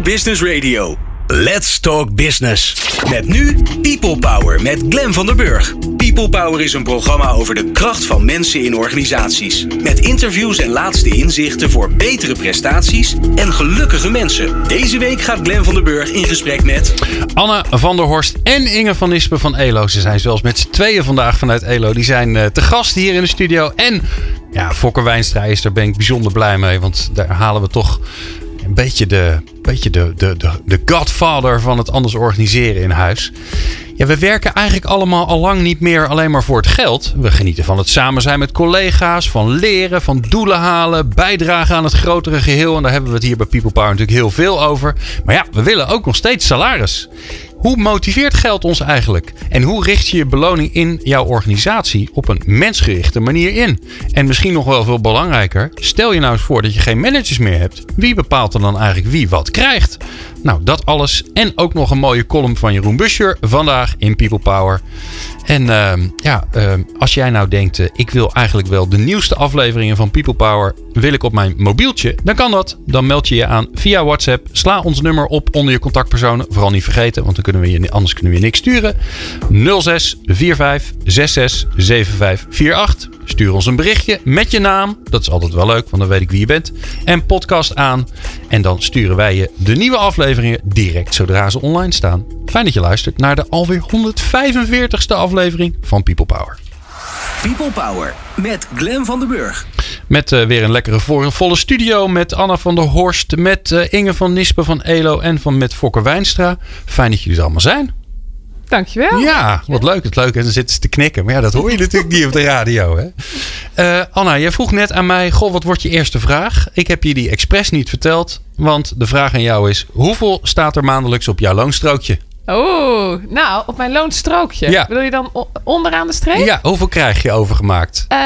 Business Radio. Let's Talk Business. Met nu People Power met Glen van der Burg. People Power is een programma over de kracht van mensen in organisaties. Met interviews en laatste inzichten voor betere prestaties en gelukkige mensen. Deze week gaat Glen van der Burg in gesprek met... Anne van der Horst en Inge van Nispen van ELO. Ze zijn zelfs met z'n tweeën vandaag vanuit ELO. Die zijn uh, te gast hier in de studio. En ja, Fokker Wijnstra is, daar ben ik bijzonder blij mee. Want daar halen we toch een beetje de, beetje de, de, de, de godfather van het anders organiseren in huis. Ja, we werken eigenlijk allemaal al lang niet meer alleen maar voor het geld. We genieten van het samen zijn met collega's, van leren, van doelen halen, bijdragen aan het grotere geheel. En daar hebben we het hier bij People Power natuurlijk heel veel over. Maar ja, we willen ook nog steeds salaris. Hoe motiveert geld ons eigenlijk? En hoe richt je je beloning in jouw organisatie op een mensgerichte manier in? En misschien nog wel veel belangrijker, stel je nou eens voor dat je geen managers meer hebt. Wie bepaalt er dan eigenlijk wie wat krijgt? Nou, dat alles en ook nog een mooie column van Jeroen Buscher vandaag in People Power. En uh, ja, uh, als jij nou denkt, uh, ik wil eigenlijk wel de nieuwste afleveringen van People Power, wil ik op mijn mobieltje, dan kan dat. Dan meld je je aan via WhatsApp. Sla ons nummer op onder je contactpersonen. Vooral niet vergeten, want dan kunnen we je, anders kunnen we je niks sturen. 06 45 66 75 48. Stuur ons een berichtje met je naam. Dat is altijd wel leuk, want dan weet ik wie je bent. En podcast aan. En dan sturen wij je de nieuwe afleveringen direct zodra ze online staan. Fijn dat je luistert naar de alweer 145ste aflevering van People Power. People Power met Glen van den Burg. Met uh, weer een lekkere volle studio met Anna van der Horst, met uh, Inge van Nispen van ELO en van met Fokker Wijnstra. Fijn dat jullie er allemaal zijn. Dankjewel. Ja, wat leuk. Het leuk. En dan zitten ze te knikken. Maar ja, dat hoor je natuurlijk niet op de radio. Hè? Uh, Anna, jij vroeg net aan mij: Goh, wat wordt je eerste vraag? Ik heb je die expres niet verteld. Want de vraag aan jou is: hoeveel staat er maandelijks op jouw loonstrookje? Oh, nou, op mijn loonstrookje. Ja. Wil je dan onderaan de streep? Ja, hoeveel krijg je overgemaakt? Uh,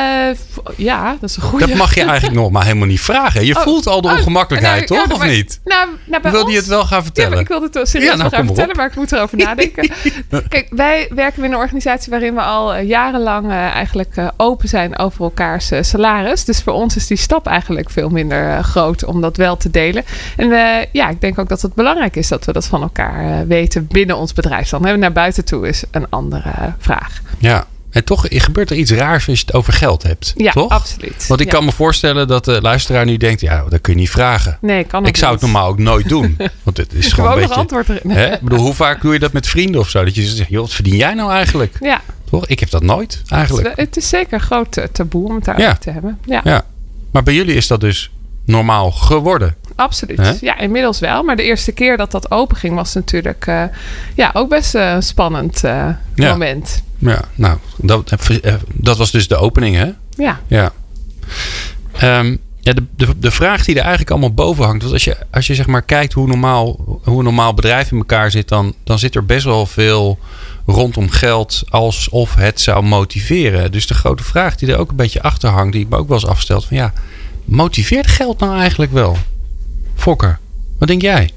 ja, dat is een goede. Dat mag je eigenlijk nog maar helemaal niet vragen. Je oh, voelt al de ongemakkelijkheid, oh, toch? ja, of maar, niet? Nou, nou bij Wilde ons, je het wel gaan vertellen? Ja, ik wilde het wel serieus ja, nou, gaan vertellen, op. maar ik moet erover nadenken. Kijk, wij werken in een organisatie waarin we al uh, jarenlang uh, eigenlijk open zijn over elkaars salaris. Dus voor ons is die stap eigenlijk veel minder groot om dat wel te delen. En ja, ik denk ook dat het belangrijk is dat we dat van elkaar weten binnen ons bedrijf. Dan naar buiten toe is een andere vraag. Ja. En toch gebeurt er iets raars als je het over geld hebt. Ja, toch? absoluut. Want ik ja. kan me voorstellen dat de luisteraar nu denkt: ja, dat kun je niet vragen. Nee, kan ook Ik zou niet. het normaal ook nooit doen. Want het is gewoon, een beetje. antwoord erin. Hè? Ik bedoel, hoe vaak doe je dat met vrienden of zo? Dat je zegt: joh, wat verdien jij nou eigenlijk? Ja, Toch? Ik heb dat nooit eigenlijk. het, het is zeker een groot eh, taboe om het daarover Ja. te hebben. Ja, Ja. Maar bij jullie is dat dus normaal geworden. Absoluut. Hè? Ja, inmiddels wel. Maar de eerste keer dat dat open ging was natuurlijk eh, ja, ook best eh, een spannend eh, Ja. moment. Ja, nou, dat, dat was dus de opening, hè? Ja, Ja. Ehm, ja de, de, de vraag die er eigenlijk allemaal boven hangt. Want als je, als je zeg maar kijkt hoe, normaal, hoe een normaal bedrijf in elkaar zit, dan, dan zit er best wel veel rondom geld alsof het zou motiveren. Dus de grote vraag die er ook een beetje achter hangt, die ik me ook wel eens afstelt: van ja, motiveert geld nou eigenlijk wel? Fokker, wat denk jij?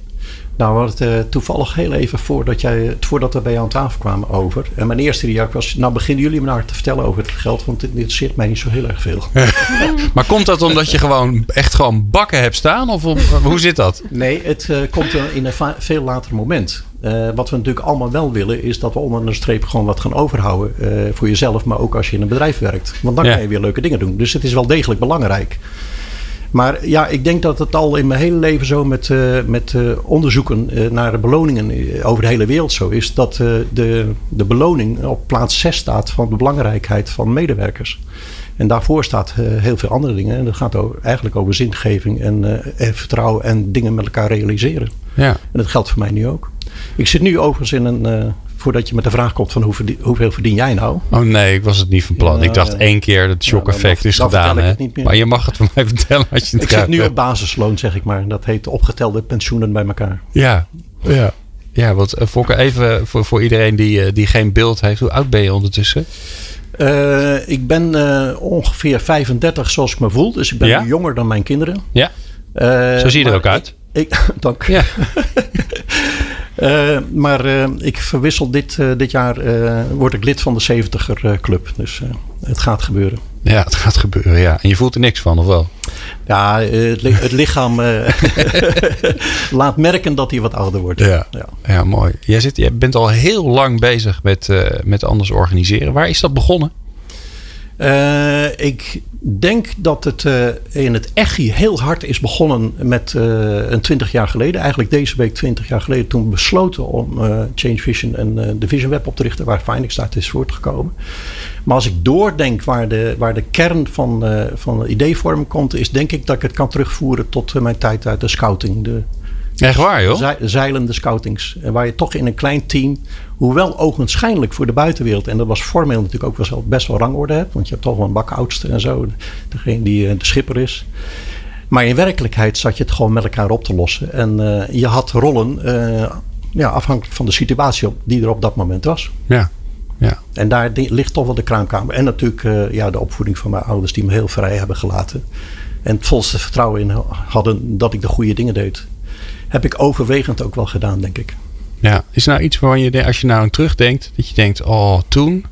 Nou, we hadden het uh, toevallig heel even voordat, jij, voordat we bij jou aan tafel kwamen over. En mijn eerste reactie was, nou beginnen jullie me nou te vertellen over het geld, want dit interesseert mij niet zo heel erg veel. Maar komt dat omdat je gewoon echt gewoon bakken hebt staan? Of om- hoe zit dat? Nee, het uh, komt in een veel later moment. Uh, wat we natuurlijk allemaal wel willen, is dat we onder de streep gewoon wat gaan overhouden. Voor jezelf, maar ook als je in een bedrijf werkt. Want dan Ja. kan je weer leuke dingen doen. Dus het is wel degelijk belangrijk. Maar ja, ik denk dat het al in mijn hele leven zo met, uh, met uh, onderzoeken uh, naar de beloningen over de hele wereld zo is. Dat de, de beloning op plaats 6 staat van de belangrijkheid van medewerkers. En daarvoor staat heel veel andere dingen. En dat gaat over, eigenlijk over zingeving en, en vertrouwen en dingen met elkaar realiseren. Ja. En dat geldt voor mij nu ook. Ik zit nu overigens in een. Voordat je met de vraag komt van hoe verdien, hoeveel verdien jij nou? Oh nee, ik was het niet van plan. Ja, ik dacht één keer dat shock effect is gedaan. Hè? Maar je mag het van mij vertellen als je het Ik zit nu op basisloon, zeg ik maar. Dat heet opgetelde pensioenen bij elkaar. Ja, ja. Ja, want eh, Fokke, even voor, voor iedereen die, eh, die geen beeld heeft. Hoe oud ben je ondertussen? Uh, ik ben uh, ongeveer 35 zoals ik me voel. Dus ik ben Ja? jonger dan mijn kinderen. Ja, Uh, zo zie je er ook uit. Ik, ik, dank. Ja. Uh, maar uh, ik verwissel dit, uh, dit jaar, word ik lid van de 70er club. Dus het gaat gebeuren. Ja, het gaat gebeuren, ja. En je voelt er niks van, of wel? Ja, het, het lichaam laat merken dat hij wat ouder wordt. Ja, ja. ja mooi. Jij, zit, jij bent al heel lang bezig met, met anders organiseren. Waar is dat begonnen? Uh, ik denk dat het uh, in het echi heel hard is begonnen met uh, een twintig jaar geleden. Eigenlijk deze week twintig jaar geleden toen we besloten om Change Vision en de Vision Web op te richten. Waar Phoenix uit is voortgekomen. Maar als ik doordenk waar de, waar de kern van, van de ideevorming komt. Is denk ik dat ik het kan terugvoeren tot mijn tijd uit de scouting. De, Echt waar joh? Zeilende scoutings. Waar je toch in een klein team Hoewel ogenschijnlijk voor de buitenwereld, en dat was formeel natuurlijk ook wel best wel rangorde hebt, want je hebt toch wel een bakoudste en zo, degene die eh, de schipper is. Maar in werkelijkheid zat je het gewoon met elkaar op te lossen. En uh, je had rollen uh, ja, afhankelijk van de situatie op, die er op dat moment was. Ja. Ja. En daar ligt toch wel de kraamkamer. En natuurlijk uh, ja, de opvoeding van mijn ouders die me heel vrij hebben gelaten. En het volste vertrouwen in hadden dat ik de goede dingen deed. Heb ik overwegend ook wel gedaan, denk ik. Ja, is nou iets waarvan je, als je nou aan terugdenkt, dat je denkt, oh, toen,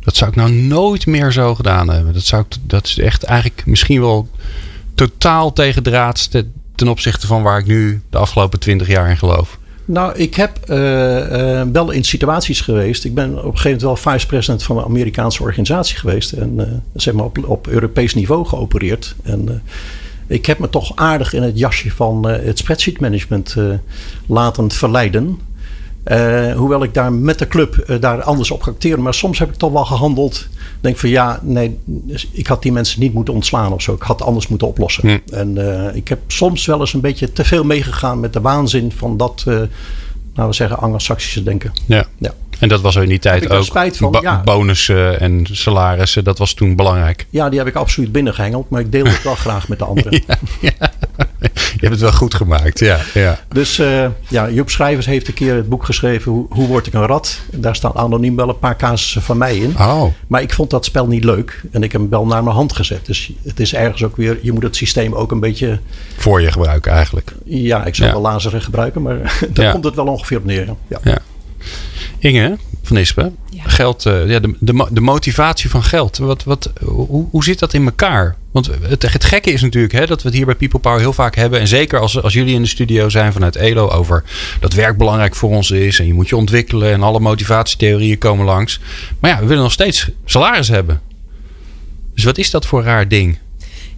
dat zou ik nou nooit meer zo gedaan hebben. Dat, zou ik, dat is echt eigenlijk misschien wel totaal tegendraads ten, ten opzichte van waar ik nu de afgelopen twintig jaar in geloof. Nou, ik heb uh, uh, wel in situaties geweest. Ik ben op een gegeven moment wel vice-president van een Amerikaanse organisatie geweest. En uh, zeg maar op, op Europees niveau geopereerd. En ik heb me toch aardig in het jasje van het spreadsheet management laten verleiden. Uh, hoewel ik daar met de club uh, daar anders op acteren. Maar soms heb ik toch wel gehandeld. Denk van ja, nee, ik had die mensen niet moeten ontslaan of zo. Ik had anders moeten oplossen. En uh, ik heb soms wel eens een beetje te veel meegegaan met de waanzin van dat, nou we zeggen, Anglo-Saxische denken. Ja. ja. En dat was er in die tijd ook. Spijt van, ja. Bonussen en salarissen, dat was toen belangrijk. Ja, die heb ik absoluut binnengehengeld. Maar ik deel het wel graag met de anderen. ja, ja. Je hebt het wel goed gemaakt, ja. ja. Dus uh, ja, Joep Schrijvers heeft een keer het boek geschreven... Hoe, hoe word ik een rat? Daar staan anoniem wel een paar casussen van mij in. Oh. Maar ik vond dat spel niet leuk. En ik heb hem wel naar mijn hand gezet. Dus het is ergens ook weer... Je moet het systeem ook een beetje... Voor je gebruiken eigenlijk. Ja, ik zou wel lazeren gebruiken. Maar daar komt het wel ongeveer op neer. Ja. Inge van Ispen, geld, uh, ja, de, de, de, motivatie van geld. Wat, wat, hoe, hoe zit dat in elkaar? Want het, het gekke is natuurlijk hè, dat we het hier bij People Power heel vaak hebben. En zeker als, als jullie in de studio zijn vanuit ELO over dat werk belangrijk voor ons is. En je moet je ontwikkelen en alle motivatietheorieën komen langs. Maar ja, we willen nog steeds salaris hebben. Dus wat is dat voor raar ding?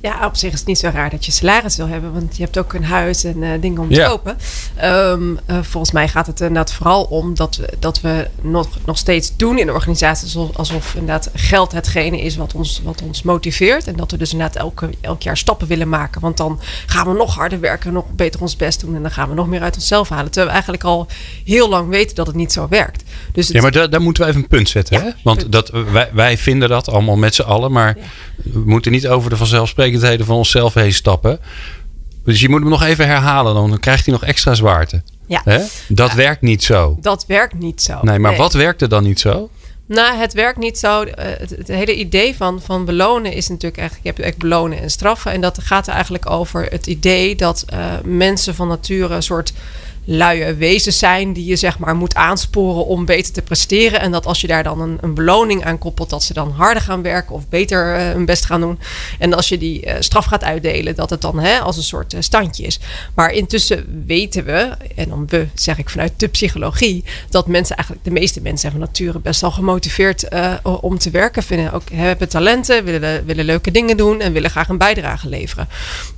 Ja, op zich is het niet zo raar dat je salaris wil hebben, want je hebt ook een huis en uh, dingen om te kopen. Um, uh, volgens mij gaat het inderdaad vooral om dat we, dat we nog, nog steeds doen in de organisatie alsof inderdaad geld hetgene is wat ons, wat ons motiveert. En dat we dus inderdaad elke, elk jaar stappen willen maken, want dan gaan we nog harder werken, nog beter ons best doen en dan gaan we nog meer uit onszelf halen. Terwijl we eigenlijk al heel lang weten dat het niet zo werkt. Dus ja, maar daar, daar moeten we even een punt zetten. hè? Want Dat, wij, wij vinden dat allemaal met z'n allen, maar we moeten niet over de vanzelfsprekend van onszelf heen stappen. Dus je moet hem nog even herhalen, dan krijgt hij nog extra zwaarte. Ja. Hè? Dat werkt niet zo. Dat werkt niet zo. Nee, maar wat werkt er dan niet zo? Nou, het werkt niet zo. Eh, het, hele idee van, van belonen is natuurlijk eigenlijk... je hebt echt belonen en straffen. En dat gaat er eigenlijk over het idee dat uh, mensen van nature... een soort luie wezens zijn die je zeg maar moet aansporen om beter te presteren. En dat als je daar dan een, een beloning aan koppelt, dat ze dan harder gaan werken of beter uh, hun best gaan doen. En als je die uh, straf gaat uitdelen, dat het dan hè, als een soort uh, standje is. Maar intussen weten we, en dan we zeg ik vanuit de psychologie, dat mensen eigenlijk, de meeste mensen zijn van nature best wel gemotiveerd om te werken. Vinden ook, hebben talenten, willen, willen leuke dingen doen en willen graag een bijdrage leveren.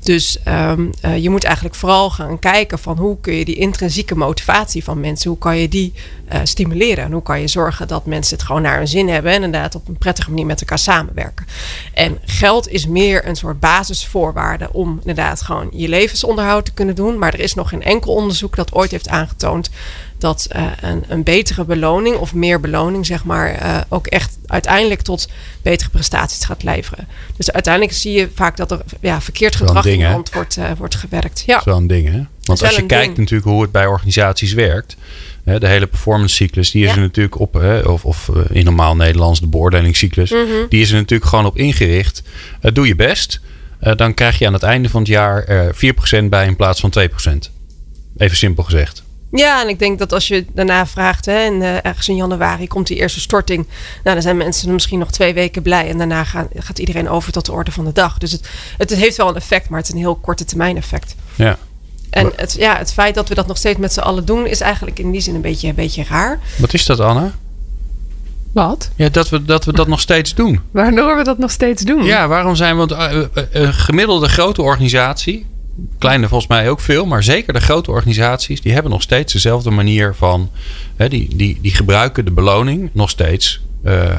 Dus um, je moet eigenlijk vooral gaan kijken van hoe kun je die intrinsieke motivatie van mensen, hoe kan je die uh, stimuleren? En hoe kan je zorgen dat mensen het gewoon naar hun zin hebben en inderdaad op een prettige manier met elkaar samenwerken? En geld is meer een soort basisvoorwaarde om inderdaad gewoon je levensonderhoud te kunnen doen. Maar er is nog geen enkel onderzoek dat ooit heeft aangetoond dat uh, een, een, betere beloning of meer beloning, zeg maar, uh, ook echt uiteindelijk tot betere prestaties gaat leveren. Dus uiteindelijk zie je vaak dat er ja, verkeerd gedrag in hand wordt, uh, wordt gewerkt. Ja. Zo'n ding, hè? Want als je kijkt ding. natuurlijk hoe het bij organisaties werkt, hè, de hele performance cyclus, die is ja. er natuurlijk op, hè, of, of in normaal Nederlands de beoordelingscyclus, mm -hmm. die is er natuurlijk gewoon op ingericht. doe je best, dan krijg je aan het einde van het jaar 4% bij in plaats van 2%. Even simpel gezegd. Ja, en ik denk dat als je daarna vraagt, hè, en uh, ergens in januari komt die eerste storting. Nou, dan zijn mensen misschien nog twee weken blij. En daarna gaat, gaat iedereen over tot de orde van de dag. Dus het, het, heeft wel een effect, maar het is een heel korte termijn effect. Ja. En het, ja, het feit dat we dat nog steeds met z'n allen doen, is eigenlijk in die zin een beetje, een beetje raar. Wat is dat, Anna? Wat? Ja, dat we, dat we dat nog steeds doen. Waardoor we dat nog steeds doen? Ja, waarom zijn we... Uh, een gemiddelde grote organisatie... Kleine volgens mij ook veel, maar zeker de grote organisaties... die hebben nog steeds dezelfde manier van... Hè, die, die, die gebruiken de beloning nog steeds uh,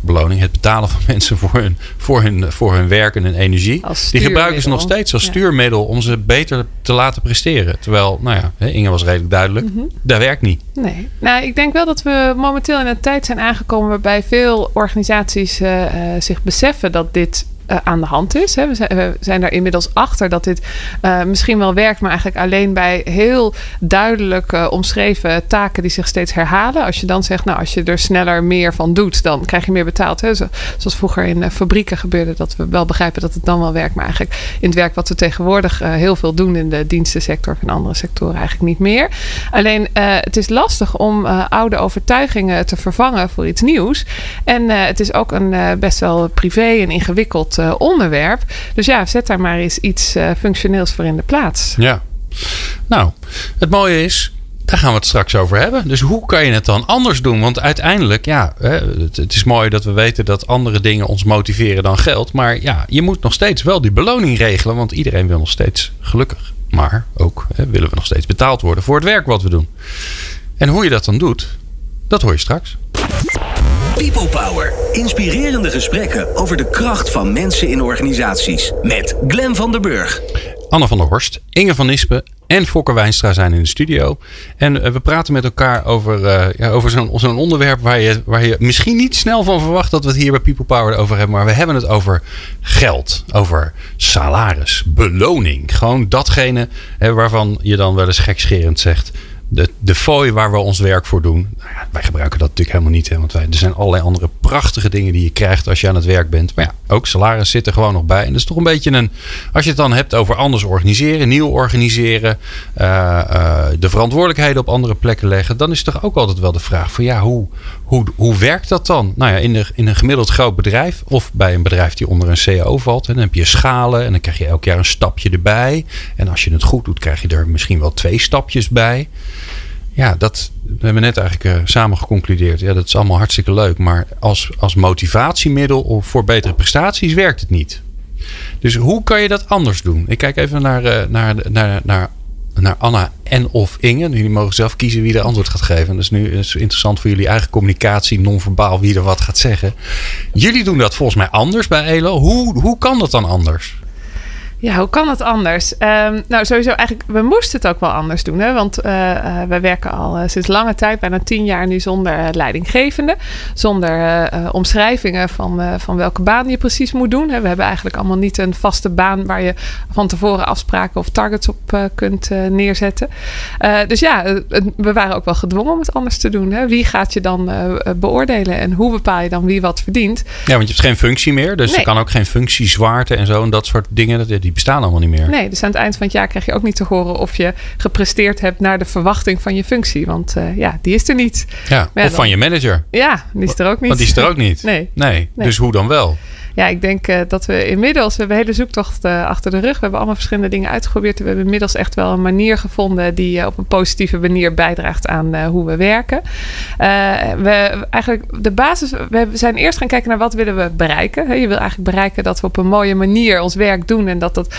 beloning, het betalen van mensen voor hun, voor hun, voor hun werk en hun energie. Die gebruiken ze nog steeds als stuurmiddel om ze beter te laten presteren. Terwijl, nou ja, Inge was redelijk duidelijk, mm dat werkt niet. Nee, nou ik denk wel dat we momenteel in een tijd zijn aangekomen waarbij veel organisaties uh, uh, zich beseffen dat dit uh, aan de hand is. Hè. We, zijn, we daar inmiddels achter dat dit uh, misschien wel werkt, maar eigenlijk alleen bij heel duidelijk uh, omschreven taken die zich steeds herhalen. Als je dan zegt, nou, als je er sneller meer van doet, dan krijg je meer betaald. Hè. Zoals vroeger in fabrieken gebeurde, dat we wel begrijpen dat het dan wel werkt, maar eigenlijk in het werk wat we tegenwoordig heel veel doen in de dienstensector in andere sectoren eigenlijk niet meer. Alleen het is lastig om oude overtuigingen te vervangen voor iets nieuws. En het is ook een best wel privé en ingewikkeld uh, onderwerp. Dus ja, zet daar maar eens iets uh, functioneels voor in de plaats. Ja. Nou, het mooie is, daar gaan we het straks over hebben. Dus hoe kan je het dan anders doen? Want uiteindelijk, ja, het, is mooi dat we weten dat andere dingen ons motiveren dan geld. Maar ja, je moet nog steeds wel die beloning regelen. Want iedereen wil nog steeds gelukkig. Maar ook hè, willen we nog steeds betaald worden voor het werk wat we doen. En hoe je dat dan doet, dat hoor je straks. People Power. Inspirerende gesprekken over de kracht van mensen in organisaties. Met Glen van der Burg. Anne van der Horst, Inge van Nispen en Fokker Wijnstra zijn in de studio. En uh, we praten met elkaar over, uh, ja, over zo'n zo'n onderwerp waar je, waar je misschien niet snel van verwacht dat we het hier bij People Power over hebben. Maar we hebben het over geld, over salaris, beloning. Gewoon datgene hè, waarvan je dan wel eens gekscherend zegt de, de fooi waar we ons werk voor doen. Nou ja, wij gebruiken dat natuurlijk helemaal niet. Hè, want wij, er zijn allerlei andere prachtige dingen die je krijgt als je aan het werk bent. Maar ja, ook salaris zit er gewoon nog bij. En dat is toch een beetje een. Als je het dan hebt over anders organiseren, nieuw organiseren. Uh, uh, de verantwoordelijkheden op andere plekken leggen. Dan is toch ook altijd wel de vraag van ja, hoe, hoe, hoe werkt dat dan? Nou ja, in, de, in een gemiddeld groot bedrijf. Of bij een bedrijf die onder een CAO valt. Dan heb je schalen. En dan krijg je elk jaar een stapje erbij. En als je het goed doet, krijg je er misschien wel twee stapjes bij. Ja, dat we hebben net eigenlijk uh, samen geconcludeerd. Ja, dat is allemaal hartstikke leuk. Maar als, als motivatiemiddel voor betere prestaties werkt het niet. Dus hoe kan je dat anders doen? Ik kijk even naar, uh, naar, naar, naar, naar Anna en of Inge. Jullie mogen zelf kiezen wie er antwoord gaat geven. Dat is nu is interessant voor jullie eigen communicatie, non-verbaal, wie er wat gaat zeggen. Jullie doen dat volgens mij anders bij ELO. Hoe, hoe kan dat dan anders? Ja, hoe kan het anders? Um, nou, sowieso eigenlijk, we moesten het ook wel anders doen. Hè? Want uh, uh, wij werken al uh, sinds lange tijd, bijna tien jaar nu zonder leidinggevende. Zonder omschrijvingen van, van welke baan je precies moet doen. Hè? We hebben eigenlijk allemaal niet een vaste baan waar je van tevoren afspraken of targets op kunt neerzetten. dus ja, we waren ook wel gedwongen om het anders te doen. Hè? Wie gaat je dan beoordelen en hoe bepaal je dan wie wat verdient? Ja, want je hebt geen functie meer. Dus nee. er kan ook geen functiezwaarte en zo en dat soort dingen. Dat, die bestaan allemaal niet meer. Nee, dus aan het eind van het jaar krijg je ook niet te horen of je gepresteerd hebt naar de verwachting van je functie. Want uh, ja, die is er niet. Ja, of van je manager. Ja, die is er ook niet. Want die is er ook niet. nee. nee. nee. Dus hoe dan wel? Ja, ik denk uh, dat we inmiddels, we hebben hele zoektocht uh, achter de rug. We hebben allemaal verschillende dingen uitgeprobeerd. We hebben inmiddels echt wel een manier gevonden die uh, op een positieve manier bijdraagt aan hoe we werken. we, eigenlijk de basis, we zijn eerst gaan kijken naar wat willen we bereiken. Je wil eigenlijk bereiken dat we op een mooie manier ons werk doen en dat dat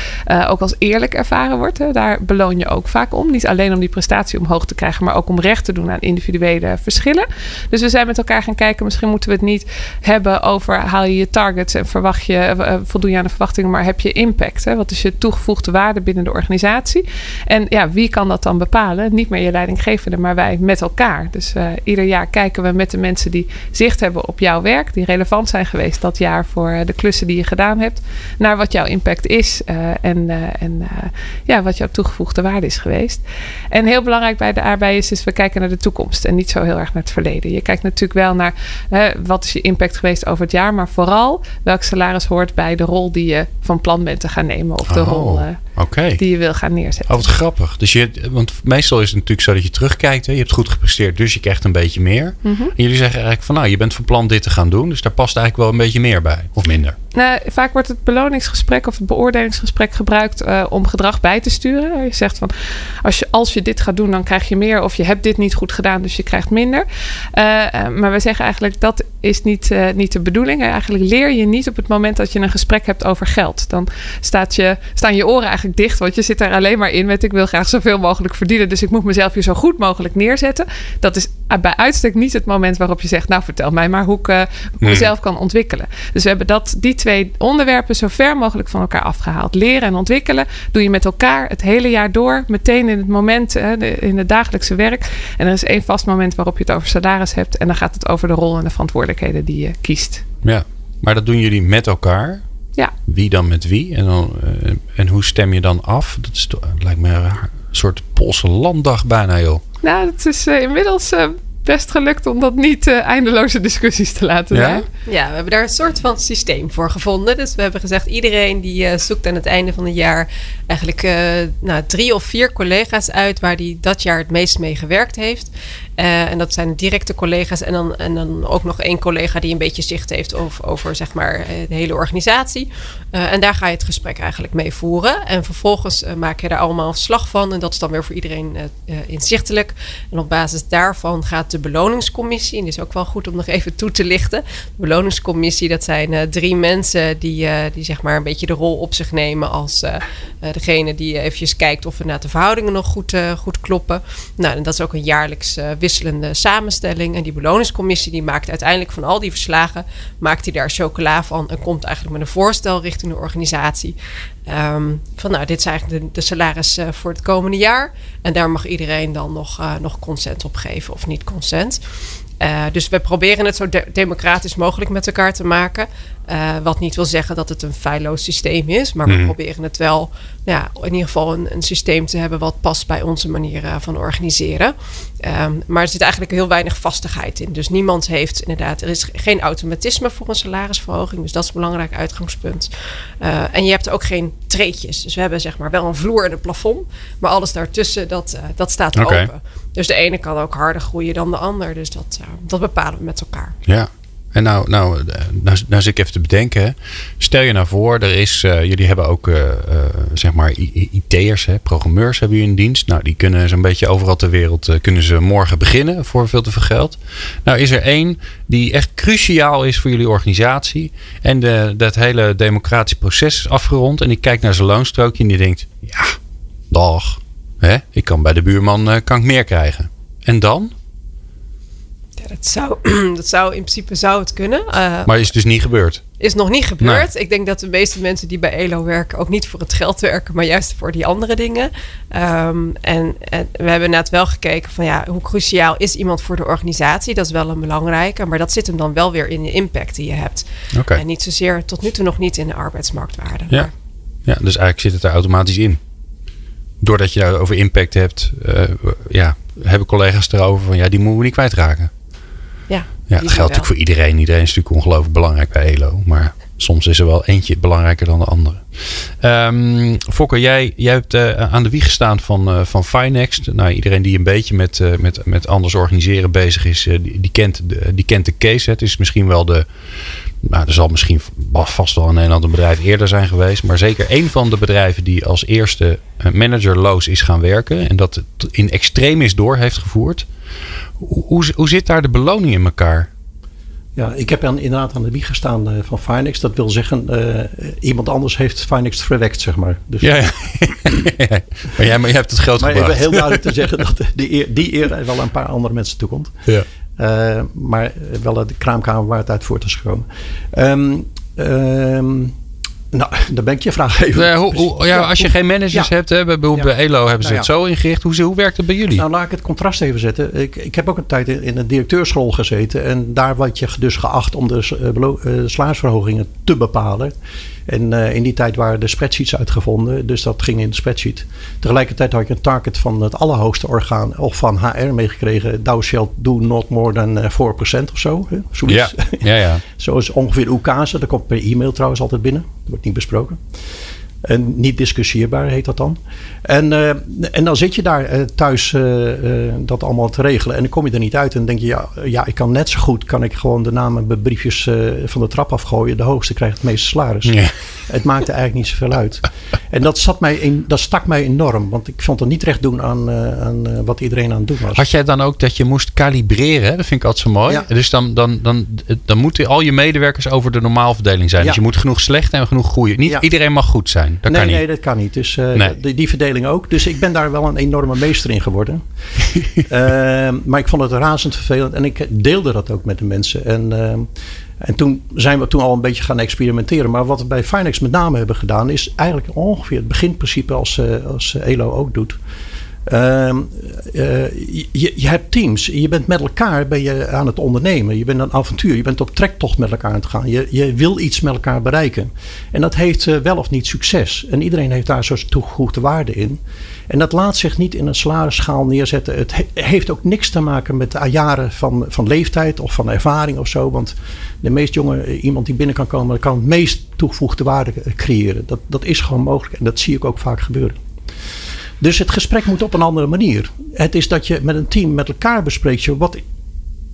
ook als eerlijk ervaren wordt. Daar beloon je ook vaak om. Niet alleen om die prestatie omhoog te krijgen, maar ook om recht te doen aan individuele verschillen. Dus we zijn met elkaar gaan kijken, misschien moeten we het niet hebben over haal je je targets en verwacht je, uh, voldoen je aan de verwachtingen, maar heb je impact? Hè? Wat is je toegevoegde waarde binnen de organisatie? En ja, wie kan dat dan bepalen? Niet meer je leidinggevende, maar wij met elkaar. Dus uh, ieder jaar kijken we met de mensen die zicht hebben op jouw werk, die relevant zijn geweest dat jaar voor de klussen die je gedaan hebt, naar wat jouw impact is en, en ja, wat jouw toegevoegde waarde is geweest. En heel belangrijk bij de arbeid is, we kijken naar de toekomst en niet zo heel erg naar het verleden. Je kijkt natuurlijk wel naar wat is je impact geweest over het jaar, maar vooral salaris hoort bij de rol die je van plan bent te gaan nemen. Of de oh. rol. Die je wil gaan neerzetten. Oh, wat grappig. Dus je, want meestal is het natuurlijk zo dat je terugkijkt. Hè? Je hebt goed gepresteerd, dus je krijgt een beetje meer. Mhm. En jullie zeggen eigenlijk van nou, je bent van plan dit te gaan doen. Dus daar past eigenlijk wel een beetje meer bij. Of minder. Nou, vaak wordt het beloningsgesprek of het beoordelingsgesprek gebruikt eh, om gedrag bij te sturen. Je zegt van als je, als je dit gaat doen, dan krijg je meer. Of je hebt dit niet goed gedaan, dus je krijgt minder. Eh, eh, maar we zeggen eigenlijk dat is niet, niet de bedoeling. Eigenlijk leer je niet op het moment dat je een gesprek hebt over geld. Dan staat je, staan je oren eigenlijk dicht, want je zit daar alleen maar in met ik wil graag zoveel mogelijk verdienen. Dus ik moet mezelf hier zo goed mogelijk neerzetten. Dat is bij uitstek niet het moment waarop je zegt, nou vertel mij maar hoe ik eh, Nee. mezelf kan ontwikkelen. Dus we hebben dat, die twee onderwerpen zo ver mogelijk van elkaar afgehaald. Leren en ontwikkelen doe je met elkaar het hele jaar door. Meteen in het moment, hè, in het dagelijkse werk. En er is één vast moment waarop je het over salaris hebt. En dan gaat het over de rol en de verantwoordelijkheden die je kiest. Ja. Maar dat doen jullie met elkaar. Ja. Wie dan met wie? En, dan, eh, en hoe stem je dan af? Dat is lijkt me een raar- soort Poolse landdag bijna, joh. Nou, het is eh, inmiddels eh, best gelukt om dat niet eindeloze discussies te laten Ja? zijn. Ja, we hebben daar een soort van systeem voor gevonden. Dus we hebben gezegd, iedereen die eh, zoekt aan het einde van het jaar eigenlijk eh, nou, drie of vier collega's uit waar die dat jaar het meest mee gewerkt heeft. Eh, en dat zijn directe collega's en dan, en dan ook nog één collega die een beetje zicht heeft over, over zeg maar, eh, de hele organisatie. Eh, en daar ga je het gesprek eigenlijk mee voeren. En vervolgens maak je daar allemaal verslag van. En dat is dan weer voor iedereen inzichtelijk. En op basis daarvan gaat de beloningscommissie, en die is ook wel goed om nog even toe te lichten. De beloningscommissie, dat zijn drie mensen die, die zeg maar een beetje de rol op zich nemen als degene die eventjes kijkt of inderdaad de verhoudingen nog goed, goed kloppen. Nou, en dat is ook een jaarlijks eh, wisselende samenstelling. En die beloningscommissie die maakt uiteindelijk van al die verslagen, maakt hij daar chocola van en komt eigenlijk met een voorstel richting de organisatie. Ehm, van nou, dit is eigenlijk de, de salaris eh, voor het komende jaar. En daar mag iedereen dan nog, eh, nog consent op geven of niet consent. Eh, dus we proberen het zo de- democratisch mogelijk met elkaar te maken. Eh, wat niet wil zeggen dat het een feilloos systeem is. Maar we Mhm. proberen het wel ja, in ieder geval een, een systeem te hebben wat past bij onze manier eh, van organiseren. Ehm, maar er zit eigenlijk heel weinig vastigheid in. Dus niemand heeft inderdaad, er is geen automatisme voor een salarisverhoging. Dus dat is een belangrijk uitgangspunt. En je hebt ook geen treetjes. Dus we hebben zeg maar wel een vloer en een plafond. Maar alles daartussen, dat, dat staat open. Dus de ene kan ook harder groeien dan de ander. Dus dat, eh, dat bepalen we met elkaar. Ja. En nou, nou, eh, nou, nou zit ik even te bedenken. Stel je nou voor, er is, eh, jullie hebben ook eh, zeg maar IT'ers, programmeurs hebben jullie in dienst. Nou, die kunnen zo'n beetje overal ter wereld, kunnen ze morgen beginnen voor veel te veel geld. Nou is er één die echt cruciaal is voor jullie organisatie. En de, dat hele democratische proces is afgerond. En die kijkt naar zijn loonstrookje en die denkt, ja, dag. Hè, ik kan bij de buurman eh, kan ik meer krijgen. En dan? Ja, dat, zou, dat zou in principe zou het kunnen. Eh, Maar is dus niet gebeurd. Is nog niet gebeurd. Ik denk dat de meeste mensen die bij ELO werken ook niet voor het geld werken, maar juist voor die andere dingen. Ehm, en, en we hebben net wel gekeken van ja, hoe cruciaal is iemand voor de organisatie? Dat is wel een belangrijke, maar dat zit hem dan wel weer in de impact die je hebt. Oké. En niet zozeer tot nu toe nog niet in de arbeidsmarktwaarde. Ja. Maar Ja, dus eigenlijk zit het er automatisch in. Doordat je daarover impact hebt, eh, ja, hebben collega's erover van ja, die moeten we niet kwijtraken. ja, Ja, dat geldt natuurlijk voor iedereen. Iedereen is natuurlijk ongelooflijk belangrijk bij ELO. Maar soms is er wel eentje belangrijker dan de andere. Ehm Fokker, jij, jij hebt eh, aan de wieg gestaan van, eh, van Finext. Nou, iedereen die een beetje met, met, met anders organiseren bezig is, die, die, kent de, die kent de case. Het is misschien wel de. Nou, er zal misschien vast wel in Nederland een bedrijf eerder zijn geweest. Maar zeker een van de bedrijven die als eerste eh, managerloos is gaan werken. En dat het in extremis door heeft gevoerd. Hoe, hoe, zit daar de beloning in elkaar? Ja, ik heb aan, inderdaad aan de wieg gestaan eh, van Finex. Dat wil zeggen, eh, iemand anders heeft Finex verwekt, zeg maar. Dus, Ja, ja. maar, jij, maar jij hebt het geld maar gebracht. heel duidelijk te zeggen dat die eer, die eer wel aan een paar andere mensen toekomt. Ja. Eh, maar wel de kraamkamer waar het uit voort is gekomen. Ehm, ehm, nou, dan ben ik je vraag even. Ja, hoe, hoe- ja, als je geen managers Ja. hebt, hè, bij, ELO hebben ze Nou het zo ingericht. Hoe, hoe werkt het bij jullie? Nou, laat ik het contrast even zetten. Ik, ik heb ook een tijd in, in een directeursrol gezeten. En daar werd je dus geacht om de uh, salarisverhogingen te bepalen. En uh, in die tijd waren de spreadsheets uitgevonden. Dus dat ging in de spreadsheet. Tegelijkertijd had je een target van het allerhoogste orgaan. Of van HR meegekregen. Thou shalt do not more than 4% of zo. Hè? Ja, ja, ja. zo is ongeveer UCASE. Dat komt per e-mail trouwens altijd binnen. Dat wordt niet besproken. En niet discussieerbaar heet dat dan. En, uh, en dan zit je daar uh, thuis uh, dat allemaal te regelen. En dan kom je er niet uit. En dan denk je, ja, ja ik kan net zo goed... kan ik gewoon de namen bij briefjes van de trap afgooien. De hoogste krijgt het meeste salaris. Ja. Het maakte eigenlijk niet zoveel uit. En dat, zat mij in, dat stak mij enorm. Want ik vond het niet recht doen aan, aan wat iedereen aan het doen was. Had jij dan ook dat je moest kalibreren? Dat vind ik altijd zo mooi. Ja. Dus dan, dan, dan, dan moeten al je medewerkers over de normaalverdeling zijn. Ja. Dus je moet genoeg slecht en genoeg goede. Niet iedereen mag goed zijn. Dat nee, kan niet. nee, dat kan niet. Dus nee. die, die verdeling ook. Dus ik ben daar wel een enorme meester in geworden. uh, maar ik vond het razend vervelend. En ik deelde dat ook met de mensen. En, uh, en toen zijn we toen al een beetje gaan experimenteren. Maar wat we bij Finex met name hebben gedaan... is eigenlijk ongeveer het beginprincipe als, als ELO ook doet. Uh, je, je, hebt teams. Je bent met elkaar ben je aan het ondernemen. Je bent een avontuur. Je bent op trektocht met elkaar aan het gaan. Je, je wil iets met elkaar bereiken. En dat heeft uh, wel of niet succes. En iedereen heeft daar zo'n toegevoegde waarde in. En dat laat zich niet in een salarisschaal neerzetten. Het he, heeft ook niks te maken met jaren van, van leeftijd of van ervaring of zo. Want de meest jonge iemand die binnen kan komen, kan het meest toegevoegde waarde creëren. Dat, dat is gewoon mogelijk. En dat zie ik ook vaak gebeuren. Dus het gesprek moet op een andere manier. Het is dat je met een team met elkaar bespreekt. Je, wat,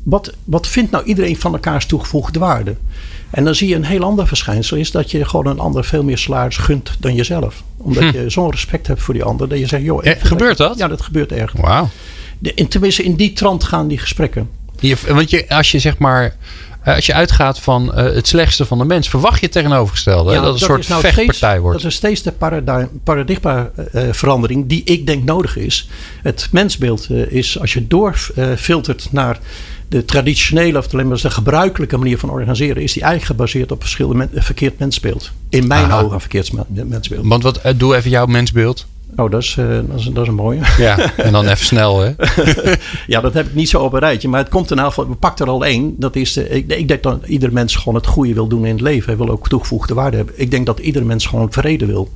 wat, wat vindt nou iedereen van elkaars toegevoegde waarde? En dan zie je een heel ander verschijnsel. Is dat je gewoon een ander veel meer salaris gunt dan jezelf. Omdat hm. je zo'n respect hebt voor die ander. Dat je zegt, joh. Gebeurt dat? Ja, dat gebeurt erg. Wauw. Tenminste, in die trant gaan die gesprekken. Je, want je, als je zeg maar als je uitgaat van uh, het slechtste van de mens, verwacht je het tegenovergestelde. Ja, dat het een soort nou vechtpartij steeds, wordt. Dat is steeds de paradigmaverandering uh, die ik denk nodig is. Het mensbeeld is, als je doorfiltert naar de traditionele, of alleen maar de gebruikelijke manier van organiseren, is die eigenlijk gebaseerd op verschillende verkeerd mensbeeld. In mijn Aha. ogen verkeerd mensbeeld. Want wat, doe even jouw mensbeeld. Oh, dat is, uh, dat, is, dat is een mooie. Ja, en dan even snel, hè? ja, dat heb ik niet zo op een rijtje. Maar het komt in geval, we pakken er al één. Dat is, uh, ik, ik, denk dat ieder mens gewoon het goede wil doen in het leven. Hij wil ook toegevoegde waarde hebben. Ik denk dat ieder mens gewoon vrede wil.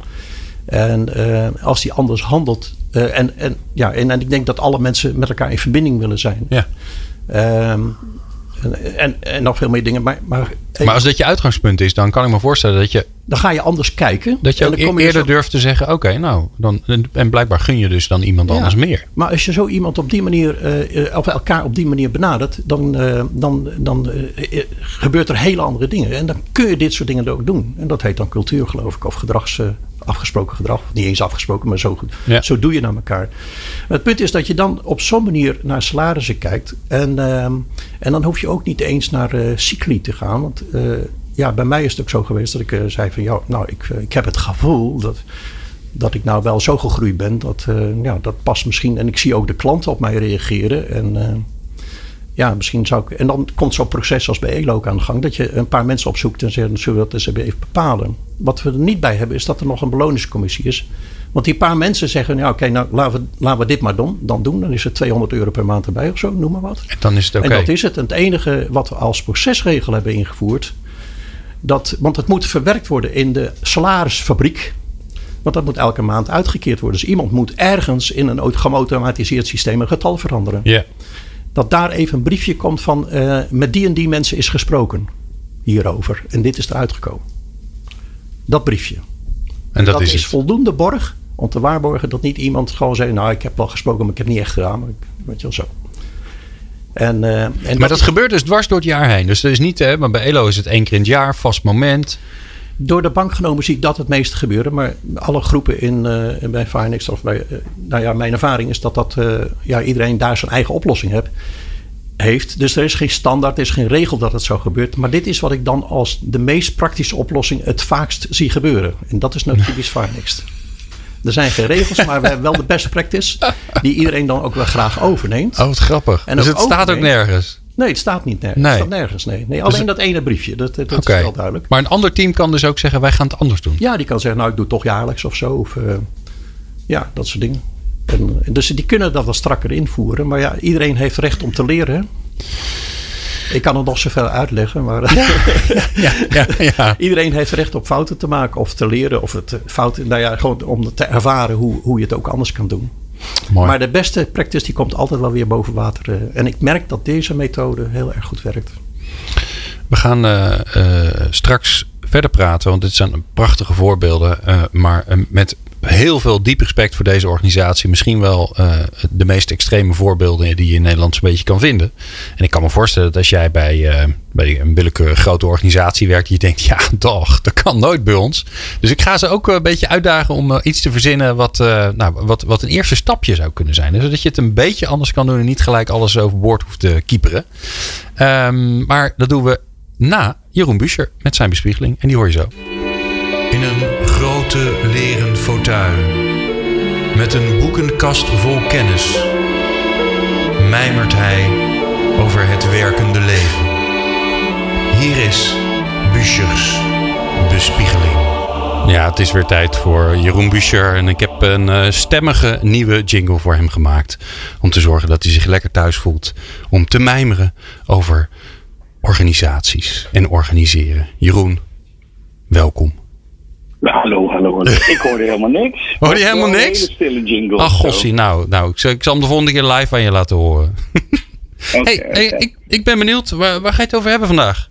En uh, als die anders handelt. en, en, ja, en, en ik denk dat alle mensen met elkaar in verbinding willen zijn. Ja. Um, en, en, en, nog veel meer dingen. Maar, maar, maar als dat je uitgangspunt is, dan kan ik me voorstellen dat je. Dan ga je anders kijken. Dat je ook je eerder durft te zeggen: oké, okay, nou. Dan, en blijkbaar gun je dus dan iemand ja, anders meer. Maar als je zo iemand op die manier. Uh, of elkaar op die manier benadert. dan, uh, dan, dan uh, gebeurt er hele andere dingen. En dan kun je dit soort dingen ook doen. En dat heet dan cultuur, geloof ik. Of gedrags afgesproken gedrag. Niet eens afgesproken, maar zo, ja. zo doe je naar elkaar. Maar het punt is dat je dan op zo'n manier naar salarissen kijkt. En, uh, en dan hoef je ook niet eens naar uh, cycli te gaan. Want uh, ja, bij mij is het ook zo geweest dat ik uh, zei van... ja, nou, ik, ik heb het gevoel dat, dat ik nou wel zo gegroeid ben. Dat, ja, dat past misschien. En ik zie ook de klanten op mij reageren. En ja, misschien zou ik. En dan komt zo'n proces als bij ELO ook aan de gang. Dat je een paar mensen opzoekt en zegt: zullen we dat eens even bepalen? Wat we er niet bij hebben, is dat er nog een beloningscommissie is. Want die paar mensen zeggen: ja, oké, nou laten we, laten we dit maar doen, dan doen. Dan is er 200 euro per maand erbij of zo, noem maar wat. En dan is het oké. Okay. En dat is het. En het enige wat we als procesregel hebben ingevoerd. Dat, want het moet verwerkt worden in de salarisfabriek. Want dat moet elke maand uitgekeerd worden. Dus iemand moet ergens in een geautomatiseerd systeem een getal veranderen. Ja dat daar even een briefje komt van uh, met die en die mensen is gesproken hierover. En dit is eruit gekomen. Dat briefje. En dat, dat is, is voldoende borg om te waarborgen dat niet iemand gewoon zegt... nou, ik heb wel gesproken, maar ik heb niet echt gedaan. Maar, weet je wel zo. En, uh, en maar dat, dat gebeurt dus dwars door het jaar heen. Dus dat is niet, hè, maar bij ELO is het één keer in het jaar, vast moment. Door de bank genomen zie ik dat het meeste gebeuren. Maar alle groepen in, uh, bij Finex, of bij, uh, nou ja, mijn ervaring is dat, dat uh, ja, iedereen daar zijn eigen oplossing heeft. heeft. Dus er is geen standaard, er is geen regel dat het zo gebeurt. Maar dit is wat ik dan als de meest praktische oplossing het vaakst zie gebeuren. En dat is nou typisch Finex. Er zijn geen regels, maar we hebben wel de best practice. Die iedereen dan ook wel graag overneemt. Oh, wat grappig. En dus het staat ook nergens. Nee, het staat niet nergens. Nee. Het staat nergens, nee. nee alleen dus dat ene briefje, dat, dat okay. is wel duidelijk. Maar een ander team kan dus ook zeggen, wij gaan het anders doen. Ja, die kan zeggen, nou ik doe het toch jaarlijks of zo. Of, uh, ja, dat soort dingen. En, dus die kunnen dat wel strakker invoeren. Maar ja, iedereen heeft recht om te leren. Ik kan het nog zoveel uitleggen, maar ja. ja, ja, ja, iedereen heeft recht op fouten te maken of te leren. Of het fouten, nou ja, gewoon om te ervaren hoe, hoe je het ook anders kan doen. Mooi. Maar de beste practice die komt altijd wel weer boven water. Uh, en ik merk dat deze methode heel erg goed werkt. We gaan uh, uh, straks verder praten, want dit zijn prachtige voorbeelden. Uh, maar met heel veel diep respect voor deze organisatie. Misschien wel uh, de meest extreme voorbeelden die je in Nederland zo'n beetje kan vinden. En ik kan me voorstellen dat als jij bij, bij een willekeurige grote organisatie werkt, je denkt, ja, toch, dat kan nooit bij ons. Dus ik ga ze ook een beetje uitdagen om iets te verzinnen wat, nou, wat, wat een eerste stapje zou kunnen zijn. Zodat je het een beetje anders kan doen en niet gelijk alles overboord hoeft te kieperen. Um, maar dat doen we na Jeroen Buscher met zijn bespiegeling. En die hoor je zo. In een grote leren fauteuil. Met een boekenkast vol kennis. Mijmert hij over het werkende leven. Hier is Buschers bespiegeling. Ja, het is weer tijd voor Jeroen Buscher. En ik heb een uh, stemmige nieuwe jingle voor hem gemaakt. Om te zorgen dat hij zich lekker thuis voelt. Om te mijmeren over organisaties en organiseren. Jeroen, welkom. Hallo, hallo, hallo. Ik hoorde helemaal niks. Hoorde je helemaal niks? Een hele stille jingle. Ach, gossie. Nou, nou ik, zal, ik zal hem de volgende keer live aan je laten horen. okay, hey, okay. hey ik, ik ben benieuwd. Waar, waar ga je het over hebben vandaag?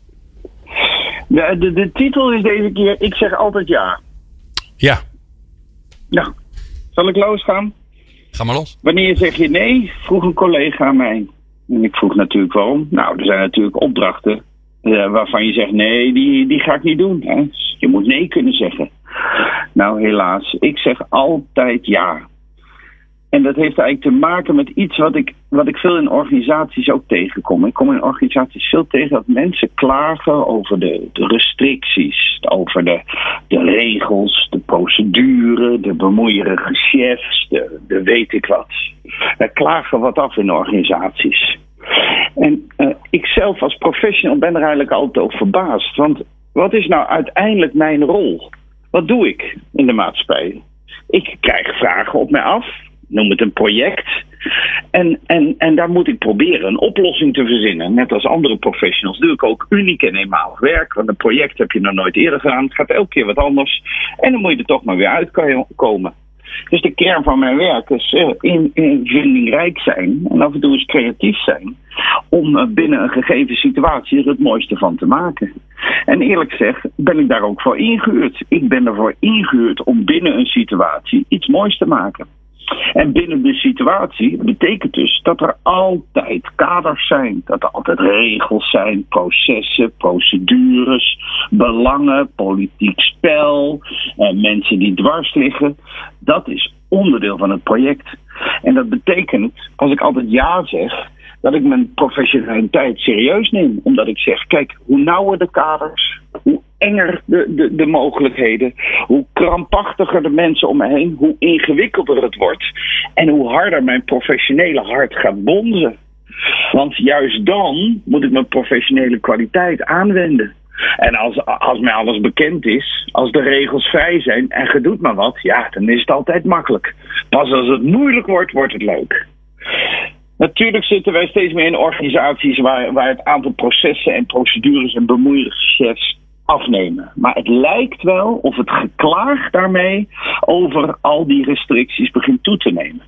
De, de, de titel is deze keer Ik zeg altijd ja. Ja. Nou, zal ik losgaan? Ga maar los. Wanneer zeg je nee? Vroeg een collega aan mij. En ik vroeg natuurlijk waarom. Nou, er zijn natuurlijk opdrachten uh, waarvan je zegt: nee, die, die ga ik niet doen. Hè? Je moet nee kunnen zeggen. Nou, helaas, ik zeg altijd ja. En dat heeft eigenlijk te maken met iets wat ik, wat ik veel in organisaties ook tegenkom. Ik kom in organisaties veel tegen dat mensen klagen over de, de restricties, over de, de regels, de procedure, de bemoeierige chefs, de, de weet ik wat. Wij klagen wat af in organisaties. En uh, ik zelf als professional ben er eigenlijk altijd over verbaasd. Want wat is nou uiteindelijk mijn rol? Wat doe ik in de maatschappij? Ik krijg vragen op mij af, noem het een project. En, en, en daar moet ik proberen een oplossing te verzinnen. Net als andere professionals doe ik ook uniek en eenmalig werk. Want een project heb je nog nooit eerder gedaan. Het gaat elke keer wat anders. En dan moet je er toch maar weer uitkomen. Dus de kern van mijn werk is uh, in, invindingrijk zijn en af en toe eens creatief zijn. Om uh, binnen een gegeven situatie er het mooiste van te maken. En eerlijk gezegd ben ik daar ook voor ingehuurd. Ik ben ervoor ingehuurd om binnen een situatie iets moois te maken. En binnen de situatie betekent dus dat er altijd kaders zijn, dat er altijd regels zijn, processen, procedures, belangen, politiek spel, eh, mensen die dwars liggen. Dat is onderdeel van het project. En dat betekent, als ik altijd ja zeg, dat ik mijn professionaliteit serieus neem. Omdat ik zeg, kijk, hoe nauwer de kaders, hoe enger de, de, de mogelijkheden, hoe krampachtiger de mensen om me heen, hoe ingewikkelder het wordt. En hoe harder mijn professionele hart gaat bonzen. Want juist dan moet ik mijn professionele kwaliteit aanwenden. En als, als mij alles bekend is, als de regels vrij zijn en je doet maar wat, ja, dan is het altijd makkelijk. Pas als het moeilijk wordt, wordt het leuk. Natuurlijk zitten wij steeds meer in organisaties waar, waar het aantal processen en procedures en bemoeiingschefs afnemen. Maar het lijkt wel of het geklaag daarmee over al die restricties begint toe te nemen.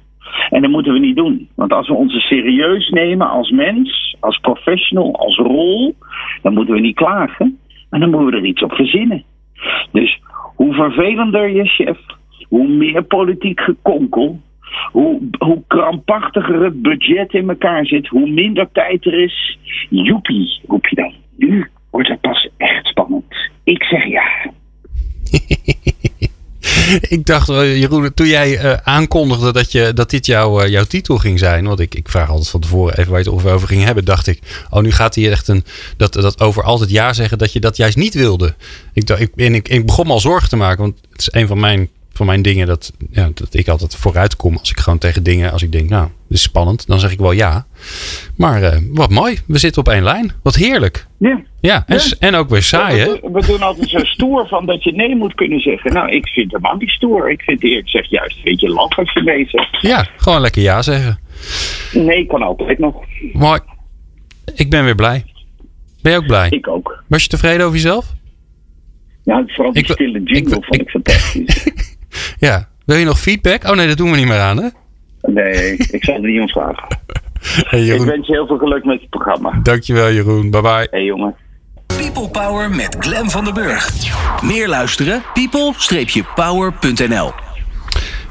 En dat moeten we niet doen. Want als we ons serieus nemen als mens, als professional, als rol, dan moeten we niet klagen. Maar dan moeten we er iets op verzinnen. Dus hoe vervelender je chef, hoe meer politiek gekonkel, hoe, hoe krampachtiger het budget in elkaar zit, hoe minder tijd er is. Joepie, roep je dan. Nu wordt het pas echt spannend. Ik zeg ja. ik dacht, eh, Jeroen, toen jij uh, aankondigde dat, je, dat dit jouw, uh, jouw titel ging zijn. Want ik, ik vraag altijd van tevoren even waar je het over ging hebben. Dacht ik, oh, nu gaat hij echt een. Dat, dat over altijd ja zeggen, dat je dat juist niet wilde. Ik, dacht, ik, en ik, ik begon me al zorgen te maken. Want het is een van mijn van mijn dingen dat, ja, dat ik altijd vooruit kom als ik gewoon tegen dingen, als ik denk, nou, dit is spannend, dan zeg ik wel ja. Maar uh, wat mooi, we zitten op één lijn. Wat heerlijk. Ja. Ja, en, ja. en ook weer saai, hè? We, we, doen altijd zo stoer van dat je nee moet kunnen zeggen. Nou, ik vind het helemaal niet stoer. Ik vind eerlijk zeg juist een beetje laf als je nee zegt. Ja, gewoon lekker ja zeggen. Nee, kan altijd nog. Mooi. Ik ben weer blij. Ben je ook blij? Ik ook. Was je tevreden over jezelf? Ja, vooral die ik, stille jingle ik, vond ik, ik fantastisch. Ja. Wil je nog feedback? Oh nee, dat doen we niet meer aan, hè? Nee, ik zal het niet ontslagen. Hey, ik wens je heel veel geluk met het programma. Dankjewel, Jeroen. Bye bye. Hey, jongen. People Power met Glen van den Burg. Meer luisteren? people-power.nl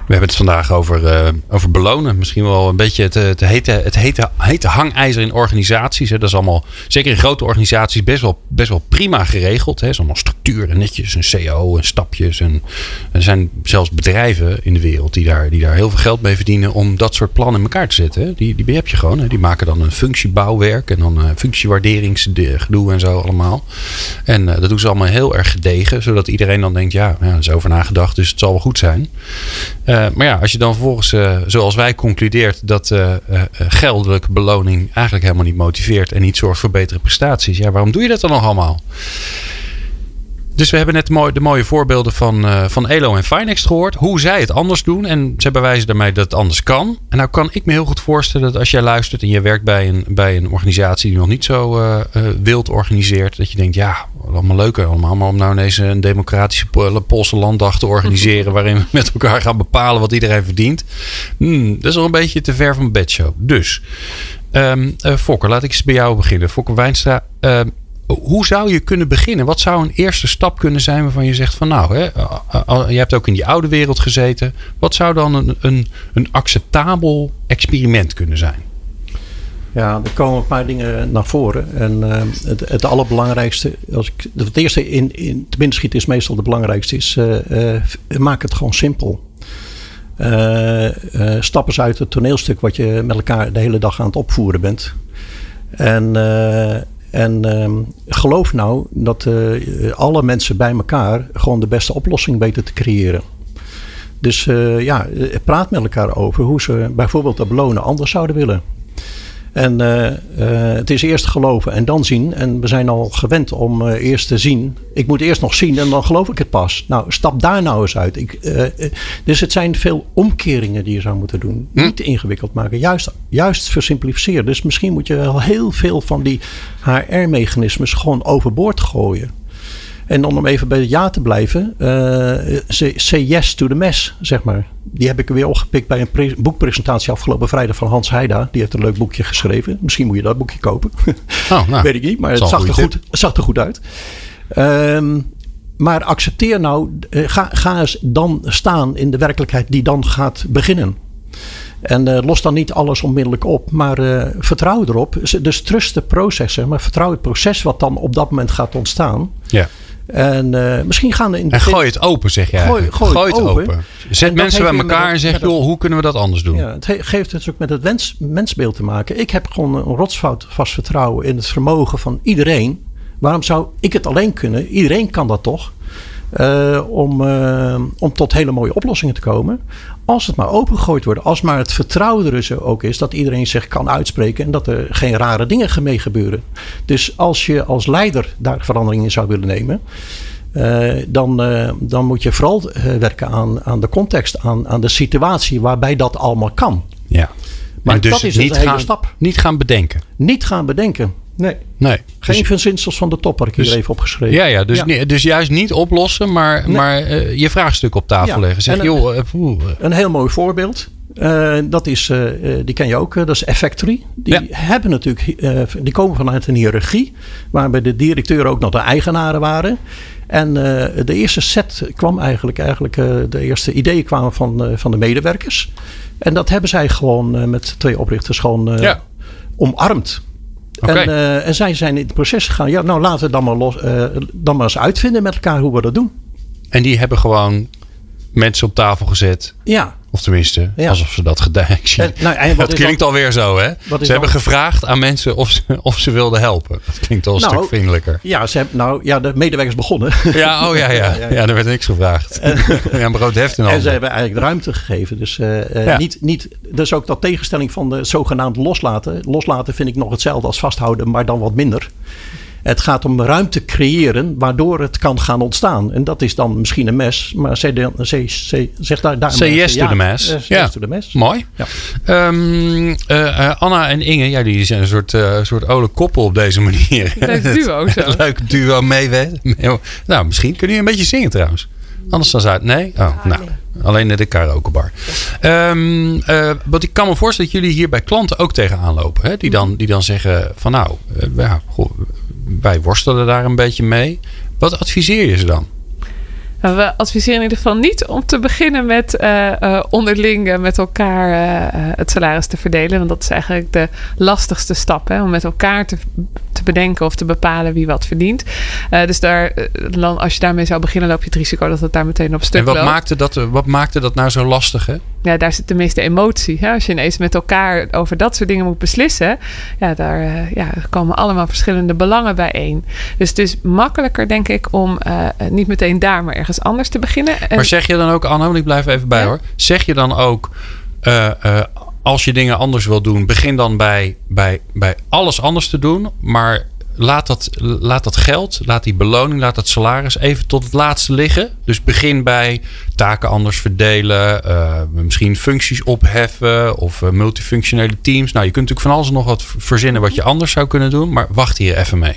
We hebben het vandaag over, uh, over belonen. Misschien wel een beetje het, het, hete, het hete, hete hangijzer in organisaties. Hè. Dat is allemaal, zeker in grote organisaties, best wel, best wel prima geregeld. Er is allemaal structuur en netjes en CO en stapjes. En er zijn zelfs bedrijven in de wereld die daar, die daar heel veel geld mee verdienen om dat soort plannen in elkaar te zetten. Die, die heb je gewoon. Hè. Die maken dan een functiebouwwerk en dan uh, functiewaarderingsgedoe en zo allemaal. En dat doen ze allemaal heel erg gedegen, zodat iedereen dan denkt, ja, ja is over nagedacht, dus het zal wel goed zijn. Uh, maar ja, als je dan vervolgens, uh, zoals wij concludeert, dat uh, geldelijke beloning eigenlijk helemaal niet motiveert en niet zorgt voor betere prestaties. Ja, waarom doe je dat dan nog allemaal? Dus we hebben net de mooie, de mooie voorbeelden van, uh, van Elo en Finex gehoord. Hoe zij het anders doen. En ze bewijzen daarmee dat het anders kan. En nou kan ik me heel goed voorstellen dat als jij luistert en je werkt bij een, bij een organisatie die nog niet zo uh, uh, wild organiseert. Dat je denkt, ja, allemaal leuk allemaal. Maar om nou ineens een democratische Poolse landdag te organiseren. waarin we met elkaar gaan bepalen wat iedereen verdient. Hmm, dat is al een beetje te ver van mijn bedshow. Dus, um, Fokker, laat ik eens bij jou beginnen. Fokker Wijnstra. Hoe zou je kunnen beginnen? Wat zou een eerste stap kunnen zijn waarvan je zegt van nou, hè, je hebt ook in die oude wereld gezeten. Wat zou dan een, een, een acceptabel experiment kunnen zijn? Ja, er komen een paar dingen naar voren. En uh, het, het allerbelangrijkste, als ik, het eerste in, in te binnen schiet is meestal de belangrijkste, is maak het gewoon simpel. stap eens uit het toneelstuk wat je met elkaar de hele dag aan het opvoeren bent. En en uh, geloof nou dat uh, alle mensen bij elkaar gewoon de beste oplossing weten te creëren. Dus uh, ja, praat met elkaar over hoe ze bijvoorbeeld de belonen anders zouden willen. En uh, uh, het is eerst geloven en dan zien. En we zijn al gewend om uh, eerst te zien. Ik moet eerst nog zien en dan geloof ik het pas. Nou, stap daar nou eens uit. Ik, dus het zijn veel omkeringen die je zou moeten doen. Hm? Niet ingewikkeld maken, juist, juist versimplificeren. Dus misschien moet je wel heel veel van die HR-mechanismes gewoon overboord gooien. En dan om even bij het ja te blijven. Uh, say yes to the mess, zeg maar. Die heb ik weer opgepikt bij een boekpresentatie afgelopen vrijdag van Hans Heida. Die heeft een leuk boekje geschreven. Misschien moet je dat boekje kopen. Oh, nou, Weet ik niet, maar het zag er, goed, het zag er goed uit. Um, maar accepteer nou, ga, ga eens dan staan in de werkelijkheid die dan gaat beginnen. En uh, los dan niet alles onmiddellijk op, maar uh, vertrouw erop. Dus trust de processen, maar vertrouw het proces wat dan op dat moment gaat ontstaan. Ja. En uh, misschien gaan er in de En gooi het open, zeg jij. Gooi, gooi, gooi het, open. open. Zet mensen bij elkaar en zeg, joh, hoe kunnen we dat anders doen? Ja, het geeft dus ook met het wens, mensbeeld te maken. Ik heb gewoon een rotsfout vast vertrouwen in het vermogen van iedereen. Waarom zou ik het alleen kunnen? Iedereen kan dat toch? Uh, om, uh, om tot hele mooie oplossingen te komen. Als het maar opengegooid wordt. Als maar het vertrouwen er dus ook is. Dat iedereen zich kan uitspreken. En dat er geen rare dingen mee gebeuren. Dus als je als leider daar verandering in zou willen nemen. Uh, dan, dan moet je vooral werken aan, aan de context. Aan, aan de situatie waarbij dat allemaal kan. Ja. Maar dus dat is niet een hele gaan, stap. Niet gaan bedenken. Niet gaan bedenken. Nee. nee. Geen dus, verzinsels van de top had ik dus, hier even opgeschreven. Ja, ja, dus, ja. dus juist niet oplossen, maar, nee. maar uh, je vraagstuk op tafel ja. leggen. Zeg, een, joh, uh, een heel mooi voorbeeld. Uh, dat is, die ken je ook, dat is Effectory. Die ja. hebben natuurlijk, die komen vanuit een hiërarchie, waarbij de directeur ook nog de eigenaren waren. En de eerste set kwam eigenlijk, eigenlijk de eerste ideeën kwamen van, van de medewerkers. En dat hebben zij gewoon met twee oprichters gewoon omarmd. Okay. En, uh, en, zij zijn in het proces gegaan. Ja, nou laten we dan maar, los, uh, dan maar eens uitvinden met elkaar hoe we dat doen. En die hebben gewoon mensen op tafel gezet. Ja. Of tenminste, ja. alsof ze dat gedaan hebben. Nou, dat klinkt dan, alweer zo, hè? Ze dan, hebben gevraagd aan mensen of ze, of ze wilden helpen. Dat klinkt al een nou, stuk vriendelijker. Ja, ze hebben, nou, ja, de medewerkers begonnen. Ja, oh ja, ja. ja, ja er werd niks gevraagd. En, ja, brood heft in En ze hebben eigenlijk ruimte gegeven. Dus uh, ja. niet, niet, dus ook dat tegenstelling van de zogenaamde loslaten. Loslaten vind ik nog hetzelfde als vasthouden, maar dan wat minder. Het gaat om ruimte creëren waardoor het kan gaan ontstaan. En dat is dan misschien een mes, maar zeg, zeg, zeg daar, daar Say yes to ja, the mess. Uh, ja. yes to the mess. Mooi. Ja. Um, uh, Anna en Inge, ja, die zijn een soort, uh, soort oude koppel op deze manier. Leuk duo zo. Leuk duo mee. Nou, misschien kunnen jullie een beetje zingen trouwens. Anders dan uit. Nee? Oh, ah, nou. Nee. Alleen de karaokebar. Um, uh, wat ik kan me voorstellen dat jullie hier bij klanten ook tegenaan lopen. Hè? Die, dan, die dan zeggen van nou, uh, ja, goh, wij worstelen daar een beetje mee. Wat adviseer je ze dan? Nou, we adviseren in ieder geval niet om te beginnen met uh, uh, onderling met elkaar uh, het salaris te verdelen. Want dat is eigenlijk de lastigste stap. Hè, om met elkaar te bedenken of te bepalen wie wat verdient. dus daar, als je daarmee zou beginnen, loop je het risico dat het daar meteen op stuk en wat loopt. Maakte dat, wat maakte dat nou zo lastig? Hè? Ja, daar zit de meeste emotie. Hè? Als je ineens met elkaar over dat soort dingen moet beslissen, ja, daar ja, komen allemaal verschillende belangen bijeen. Dus het is makkelijker, denk ik, om niet meteen daar, maar ergens anders te beginnen. Maar zeg je dan ook, Anne, want ik blijf even bij ja? hoor. Zeg je dan ook, uh, als je dingen anders wil doen, begin dan bij, bij, bij alles anders te doen. Maar laat dat, laat dat geld, laat die beloning, laat dat salaris even tot het laatste liggen. Dus begin bij taken anders verdelen, uh, misschien functies opheffen of multifunctionele teams. Nou, je kunt natuurlijk van alles nog wat verzinnen wat je anders zou kunnen doen. Maar wacht hier even mee.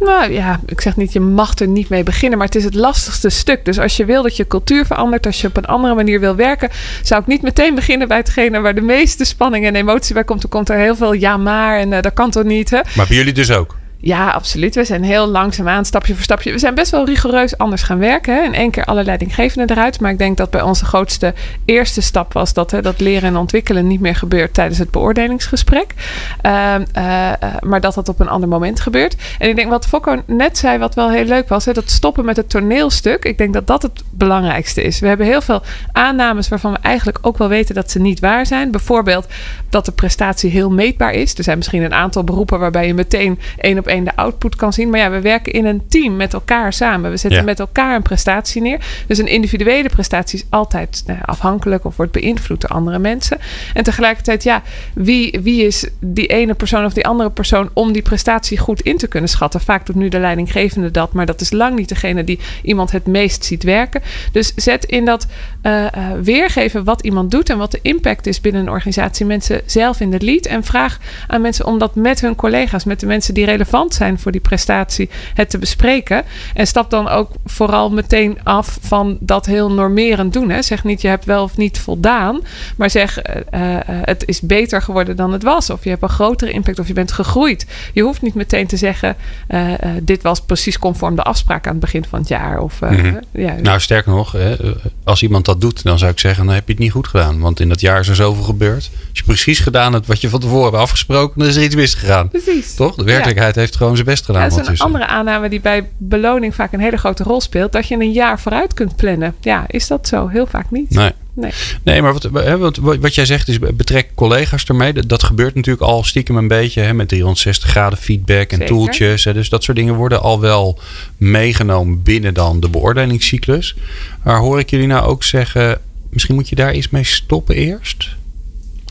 Nou ja, ik zeg niet, je mag er niet mee beginnen, maar het is het lastigste stuk. Dus als je wil dat je cultuur verandert, als je op een andere manier wil werken, zou ik niet meteen beginnen bij hetgene waar de meeste spanning en emotie bij komt. Er komt er heel veel ja maar en uh, dat kan toch niet. Hè? Maar bij jullie dus ook? Ja, absoluut. We zijn heel langzaamaan, stapje voor stapje. We zijn best wel rigoureus anders gaan werken. Hè? In één keer alle leidinggevenden eruit. Maar ik denk dat bij onze grootste eerste stap was dat, hè, dat leren en ontwikkelen niet meer gebeurt tijdens het beoordelingsgesprek. Uh, uh, uh, maar dat dat op een ander moment gebeurt. En ik denk wat Fokko net zei, wat wel heel leuk was, hè, dat stoppen met het toneelstuk. Ik denk dat dat het belangrijkste is. We hebben heel veel aannames waarvan we eigenlijk ook wel weten dat ze niet waar zijn. Bijvoorbeeld dat de prestatie heel meetbaar is. Er zijn misschien een aantal beroepen waarbij je meteen één op één de output kan zien. Maar ja, we werken in een team met elkaar samen. We zetten Ja. met elkaar een prestatie neer. Dus een individuele prestatie is altijd nou, afhankelijk of wordt beïnvloed door andere mensen. En tegelijkertijd, ja, wie, wie is die ene persoon of die andere persoon om die prestatie goed in te kunnen schatten? Vaak doet nu de leidinggevende dat, maar dat is lang niet degene die iemand het meest ziet werken. Dus zet in dat eh, eh, weergeven wat iemand doet en wat de impact is binnen een organisatie mensen zelf in de lead. En vraag aan mensen om dat met hun collega's, met de mensen die relevant zijn voor die prestatie, het te bespreken. En stap dan ook vooral meteen af van dat heel normerend doen. Hè. Zeg niet je hebt wel of niet voldaan, maar zeg eh, eh, het is beter geworden dan het was. Of je hebt een grotere impact of je bent gegroeid. Je hoeft niet meteen te zeggen eh, eh, dit was precies conform de afspraak aan het begin van het jaar. Of, eh, Mhm. ja, Nou, sterker nog, hè, als iemand dat doet, dan zou ik zeggen: dan heb je het niet goed gedaan. Want in dat jaar is er zoveel gebeurd. Als je precies gedaan hebt wat je van tevoren hebt afgesproken, dan is er iets misgegaan. precies. Toch? De werkelijkheid heeft gewoon zijn best gedaan. Ja, dat is een andere aanname die bij beloning vaak een hele grote rol speelt. Dat je een jaar vooruit kunt plannen. Ja, is dat zo? Heel vaak niet. Nee. Nee. Nee, maar wat, wat, wat jij zegt is betrek collega's ermee. Dat, dat gebeurt natuurlijk al stiekem een beetje hè, met 360 graden feedback en Zeker. tooltjes. Hè, dus dat soort dingen worden al wel meegenomen binnen dan de beoordelingscyclus. Maar hoor ik jullie nou ook zeggen, misschien moet je daar iets mee stoppen eerst?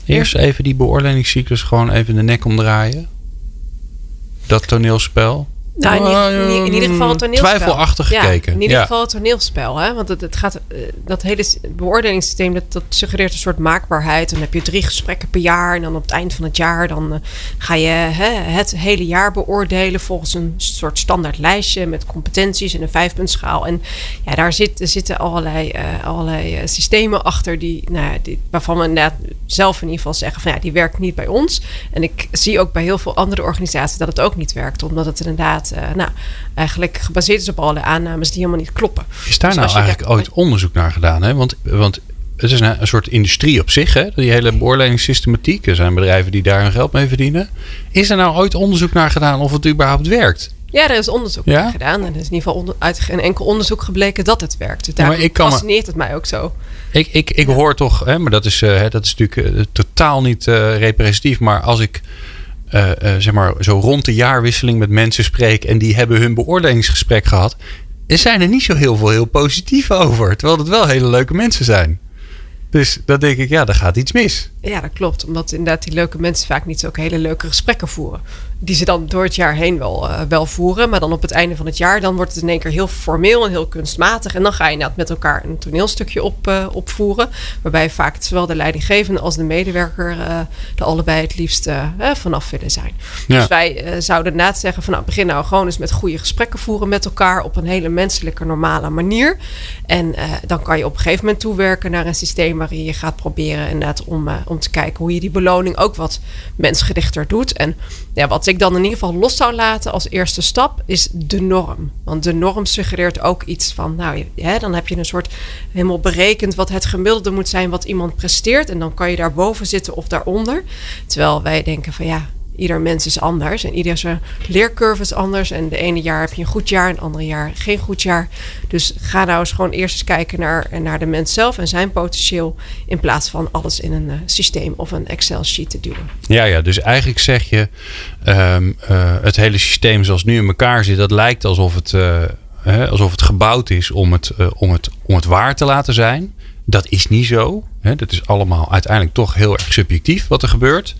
Eerst even die beoordelingscyclus gewoon even de nek omdraaien. Dat toneelspel. Nou, in, ieder, in, in ieder geval het toneelspel. Twijfelachtig ja, gekeken. In ieder Ja. geval het toneelspel. Hè? Want het, het gaat, eh, dat hele beoordelingssysteem dat, dat suggereert een soort maakbaarheid. Dan heb je drie gesprekken per jaar. En dan op het eind van het jaar dan eh, ga je hè, het hele jaar beoordelen volgens een soort standaard lijstje met competenties en een vijfpuntschaal. En ja, daar zit, zitten allerlei, eh, allerlei systemen achter die, nou, ja, die, waarvan we inderdaad zelf in ieder geval zeggen van ja, die werkt niet bij ons. En ik zie ook bij heel veel andere organisaties dat het ook niet werkt. Omdat het inderdaad eh, nou, eigenlijk gebaseerd is op allerlei aannames die helemaal niet kloppen. Is daar Dus nou eigenlijk ooit onderzoek naar gedaan? Hè? Want, want het is een, een soort industrie op zich, hè? die hele beoordelingssystematiek. Er zijn bedrijven die daar hun geld mee verdienen. Is er nou ooit onderzoek naar gedaan of het überhaupt werkt? Ja, er is onderzoek Ja? naar gedaan. En er is in ieder geval onder- uit geen enkel onderzoek gebleken dat het werkt. Dus Ja, maar daar ik kan me- fascineert het mij ook zo. Ik, ik, ik hoor toch, hè, maar dat is, eh, hè, dat is natuurlijk eh, totaal niet eh, representatief. Maar als ik eh, eh, zeg maar zo rond de jaarwisseling met mensen spreek en die hebben hun beoordelingsgesprek gehad, er zijn er niet zo heel veel heel positief over. Terwijl het wel hele leuke mensen zijn. Dus dan denk ik, ja, daar gaat iets mis. Ja, dat klopt. Omdat inderdaad die leuke mensen vaak niet zo ook hele leuke gesprekken voeren. Die ze dan door het jaar heen wel, eh, wel voeren. Maar dan op het einde van het jaar, dan wordt het in één keer heel formeel en heel kunstmatig. En dan ga je inderdaad met elkaar een toneelstukje op, eh, opvoeren. Waarbij vaak zowel de leidinggevende als de medewerker eh er allebei het liefst vanaf willen zijn. Ja. Dus wij zouden inderdaad zeggen van nou, begin nou gewoon eens met goede gesprekken voeren met elkaar op een hele menselijke, normale manier. En dan kan je op een gegeven moment toewerken naar een systeem waarin je gaat proberen inderdaad om, uh, om te kijken hoe je die beloning ook wat mensgerichter doet. En ja, wat ik dan in ieder geval los zou laten als eerste stap is de norm. Want de norm suggereert ook iets van, nou, ja, dan heb je een soort helemaal berekend wat het gemiddelde moet zijn wat iemand presteert. En dan kan je daarboven zitten of daaronder. Terwijl wij denken van ja, ieder mens is anders en ieder zijn leercurve is anders. En de ene jaar heb je een goed jaar en het andere jaar geen goed jaar. Dus ga nou eens gewoon eerst eens kijken naar, naar de mens zelf en zijn potentieel. In plaats van alles in een uh, systeem of een Excel-sheet te duwen. Ja, ja, dus eigenlijk zeg je um, uh, het hele systeem zoals nu in elkaar zit, dat lijkt alsof het, uh, hè, alsof het gebouwd is om het, om, het, om het waar te laten zijn. Dat is niet zo. Hè? Dat is allemaal uiteindelijk toch heel erg subjectief wat er gebeurt.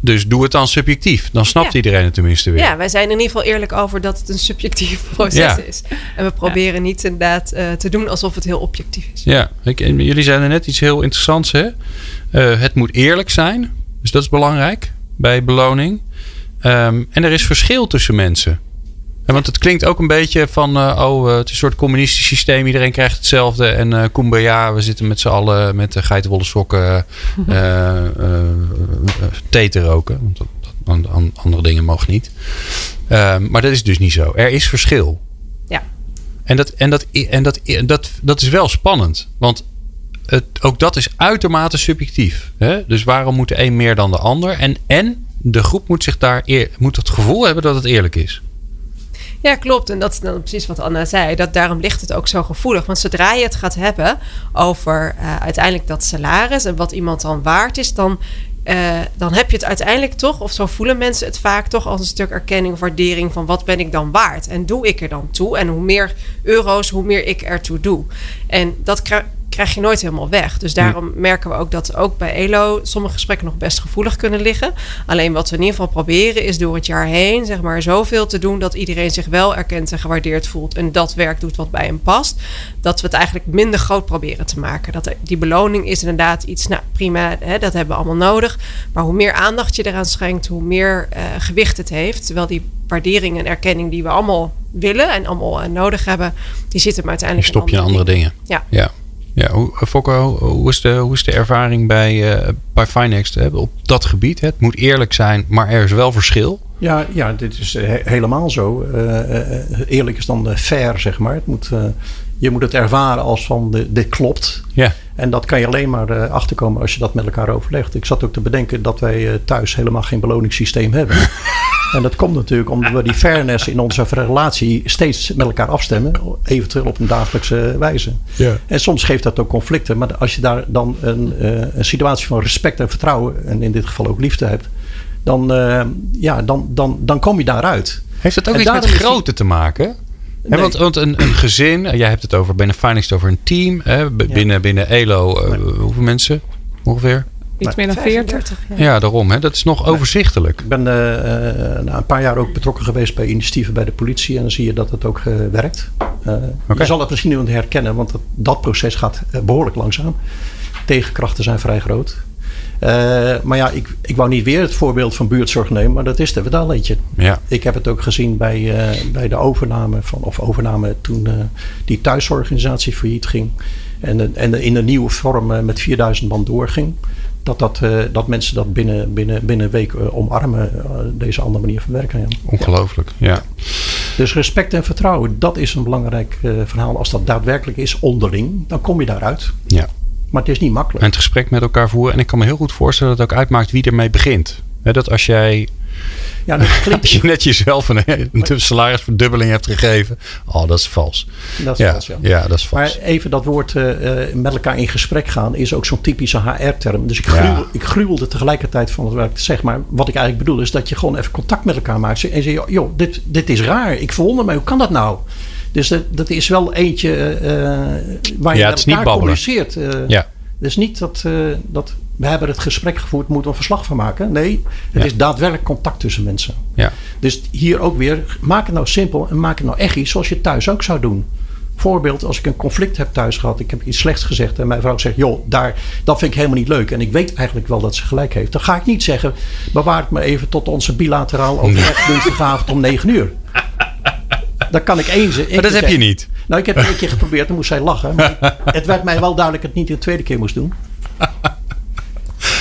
Dus doe het dan subjectief. Dan snapt Ja. iedereen het tenminste weer. Ja, wij zijn in ieder geval eerlijk over dat het een subjectief proces Ja. is. En we proberen niet inderdaad eh, te doen alsof het heel objectief is. Ja, ik, en jullie zeiden net iets heel interessants. Hè? Eh, het moet eerlijk zijn. Dus dat is belangrijk bij beloning. Ehm, en er is verschil tussen mensen. Want het klinkt ook een beetje van, eh, oh, eh, het is een soort communistisch systeem. Iedereen krijgt hetzelfde. En eh kumbaya, we zitten met z'n allen met de geitenwolle sokken eh, thee te roken. Want dat, dat- an- an- andere dingen mogen niet. Ehm, maar dat is dus niet zo. Er is verschil. Ja. En dat, en dat, en dat, dat, dat is wel spannend. Want het, ook dat is uitermate subjectief. Hè? Dus waarom moet de een meer dan de ander? En, en de groep moet, zich daar eer, moet het gevoel hebben dat het eerlijk is. Ja, klopt. En dat is dan precies wat Anna zei. Dat daarom ligt het ook zo gevoelig. Want zodra je het gaat hebben over eh, uiteindelijk dat salaris en wat iemand dan waard is, dan, eh, dan heb je het uiteindelijk toch, of zo voelen mensen het vaak toch als een stuk erkenning of waardering van wat ben ik dan waard en doe ik er dan toe? En hoe meer euro's, hoe meer ik ertoe doe. En dat krijg je nooit helemaal weg. Dus daarom merken we ook dat ook bij ELO sommige gesprekken nog best gevoelig kunnen liggen. Alleen wat we in ieder geval proberen is door het jaar heen zeg maar zoveel te doen dat iedereen zich wel erkend en gewaardeerd voelt en dat werk doet wat bij hem past. Dat we het eigenlijk minder groot proberen te maken. Dat die beloning is inderdaad iets, nou prima, hè, dat hebben we allemaal nodig. Maar hoe meer aandacht je eraan schenkt, hoe meer eh, gewicht het heeft. Terwijl die waardering en erkenning die we allemaal willen en allemaal eh, nodig hebben, die zitten maar Die uiteindelijk stop je in andere dingen. Ja. Ja. Ja, hoe, Fokke, hoe, is de, hoe is de ervaring bij, eh bij Finext hè, op dat gebied? Hè? Het moet eerlijk zijn, maar er is wel verschil. Ja, ja dit is eh, he- helemaal zo. Eh, eerlijk is dan fair, zeg maar. Het moet, je moet het ervaren als van de, dit klopt. Ja. En dat kan je alleen maar achterkomen als je dat met elkaar overlegt. Ik zat ook te bedenken dat wij thuis helemaal geen beloningssysteem hebben. en dat komt natuurlijk omdat we die fairness in onze relatie steeds met elkaar afstemmen. Eventueel op een dagelijkse wijze. Ja. En soms geeft dat ook conflicten. Maar als je daar dan een, eh, een situatie van respect en vertrouwen, en in dit geval ook liefde hebt, dan, eh, ja, dan, dan, dan kom je daaruit. Heeft het ook En iets met grootte te maken? Want want een, een gezin, jij hebt het over binnen Finext over een team. Hè, binnen, binnen ELO, eh, hoeveel mensen ongeveer? Iets meer dan 40. ja. Ja, daarom. Hè, dat is nog overzichtelijk. Ik ben eh, eh, na een paar jaar ook betrokken geweest bij initiatieven bij de politie. En dan zie je dat het ook eh, werkt. Eh, Oké. Je zal het misschien niet herkennen, want dat, dat proces gaat eh, behoorlijk langzaam. Tegenkrachten zijn vrij groot. Eh, maar ja, ik, ik wou niet weer het voorbeeld van buurtzorg nemen, maar dat is er wel eentje. Ja. Ik heb het ook gezien bij, eh, bij de overname van, of overname toen eh, die thuisorganisatie failliet ging. En, eh, en in een nieuwe vorm eh, met 4000 man doorging. Dat, dat, eh, dat mensen dat binnen, binnen, binnen een week omarmen, deze andere manier van werken. Ja. Ongelooflijk. Ja. Dus respect en vertrouwen, dat is een belangrijk verhaal. Als dat daadwerkelijk is onderling, dan kom je daaruit. ja. Maar het is niet makkelijk. En het gesprek met elkaar voeren. En ik kan me heel goed voorstellen dat het ook uitmaakt wie ermee begint. Dat als jij Ja, dat klinkt, als je net jezelf een, een salarisverdubbeling hebt gegeven. Oh, dat is vals. dat is Ja, vals, ja. ja, dat is vals. Maar even dat woord eh, eh, met elkaar in gesprek gaan is ook zo'n typische HR-term. Dus ik, Ja. gruwel, ik gruwelde tegelijkertijd van wat ik zeg. Maar wat ik eigenlijk bedoel is dat je gewoon even contact met elkaar maakt. En zeg joh, dit, dit is raar. Ik verwonder me. Hoe kan dat nou? Dus dat, dat is wel eentje eh, waar je Ja, het met elkaar communiceert. eh. Ja. Dus niet dat, dat we hebben het gesprek gevoerd, moeten we een verslag van maken. Nee, het Ja. is daadwerkelijk contact tussen mensen. Ja. Dus hier ook weer, maak het nou simpel en maak het nou echt iets zoals je thuis ook zou doen. Voorbeeld, als ik een conflict heb thuis gehad, ik heb iets slechts gezegd en mijn vrouw zegt, joh, daar, dat vind ik helemaal niet leuk. En ik weet eigenlijk wel dat ze gelijk heeft. Dan ga ik niet zeggen, bewaar het me even tot onze bilateraal overleg dinsdagavond om 9 uur. Dan kan ik één één Maar dat heb je niet. Nou, ik heb het een keer geprobeerd, dan moest zij lachen. Maar het werd mij wel duidelijk dat ik het niet de tweede keer moest doen.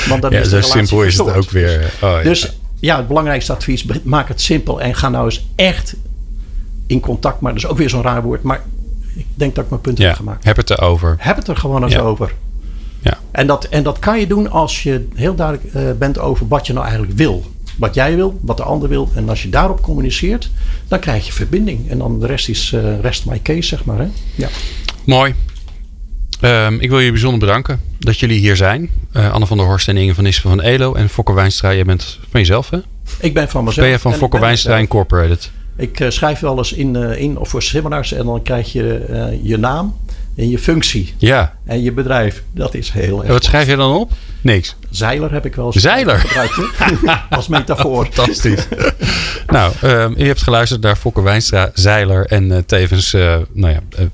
Want dan Ja, is zo simpel is het ook weer. Oh. Dus ja, het belangrijkste advies, maak het simpel en ga nou eens echt in contact. Maar dat is ook weer zo'n raar woord. Maar ik denk dat ik mijn punt ja, heb gemaakt. heb het erover. Heb het er gewoon eens Ja. over. Ja. En, dat, en dat kan je doen als je heel duidelijk eh, bent over wat je nou eigenlijk wil. Wat jij wil, wat de ander wil. En als je daarop communiceert, dan krijg je verbinding. En dan de rest is eh, rest my case, zeg maar. Hè? Ja. Mooi. Ehm, ik wil jullie bijzonder bedanken dat jullie hier zijn. Eh, Anne van der Horst en Inge van Nispen van ELO. En Fokker Wijnstra, jij bent van jezelf hè? Ik ben van mezelf. Ben je van Fokker Wijnstra mezelf. Incorporated? Ik eh, schrijf wel eens in, eh, in of voor seminars en dan krijg je eh, je naam en je functie Ja. en je bedrijf. Dat is heel erg. En wat schrijf je dan op? Niks. Zeiler heb ik wel eens Zeiler? gebruikt. Als metafoor. Fantastisch. nou, ehm, je hebt geluisterd naar Fokker Wijnstra, zeiler en eh, tevens eh, nou ja, eh,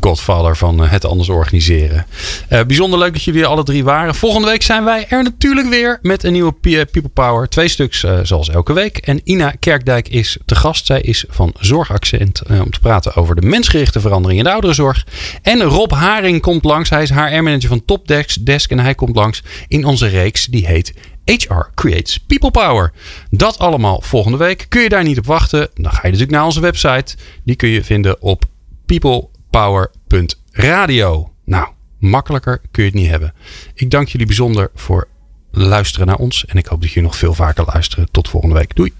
godfather van eh, het anders organiseren. Eh, bijzonder leuk dat jullie alle drie waren. Volgende week zijn wij er natuurlijk weer met een nieuwe eh, People Power. Twee stuks zoals elke week. En Ina Kerkdijk is te gast. Zij is van Zorgaccent om te praten over de mensgerichte verandering in de ouderenzorg. En Rob Haring komt langs. Hij is HR-manager van Topdesk Desk en hij komt langs in onze reeks die heet HR Creates People Power. Dat allemaal volgende week. Kun je daar niet op wachten? Dan ga je natuurlijk naar onze website. Die kun je vinden op peoplepower.radio. Nou, makkelijker kun je het niet hebben. Ik dank jullie bijzonder voor luisteren naar ons. En ik hoop dat jullie nog veel vaker luisteren. Tot volgende week. Doei.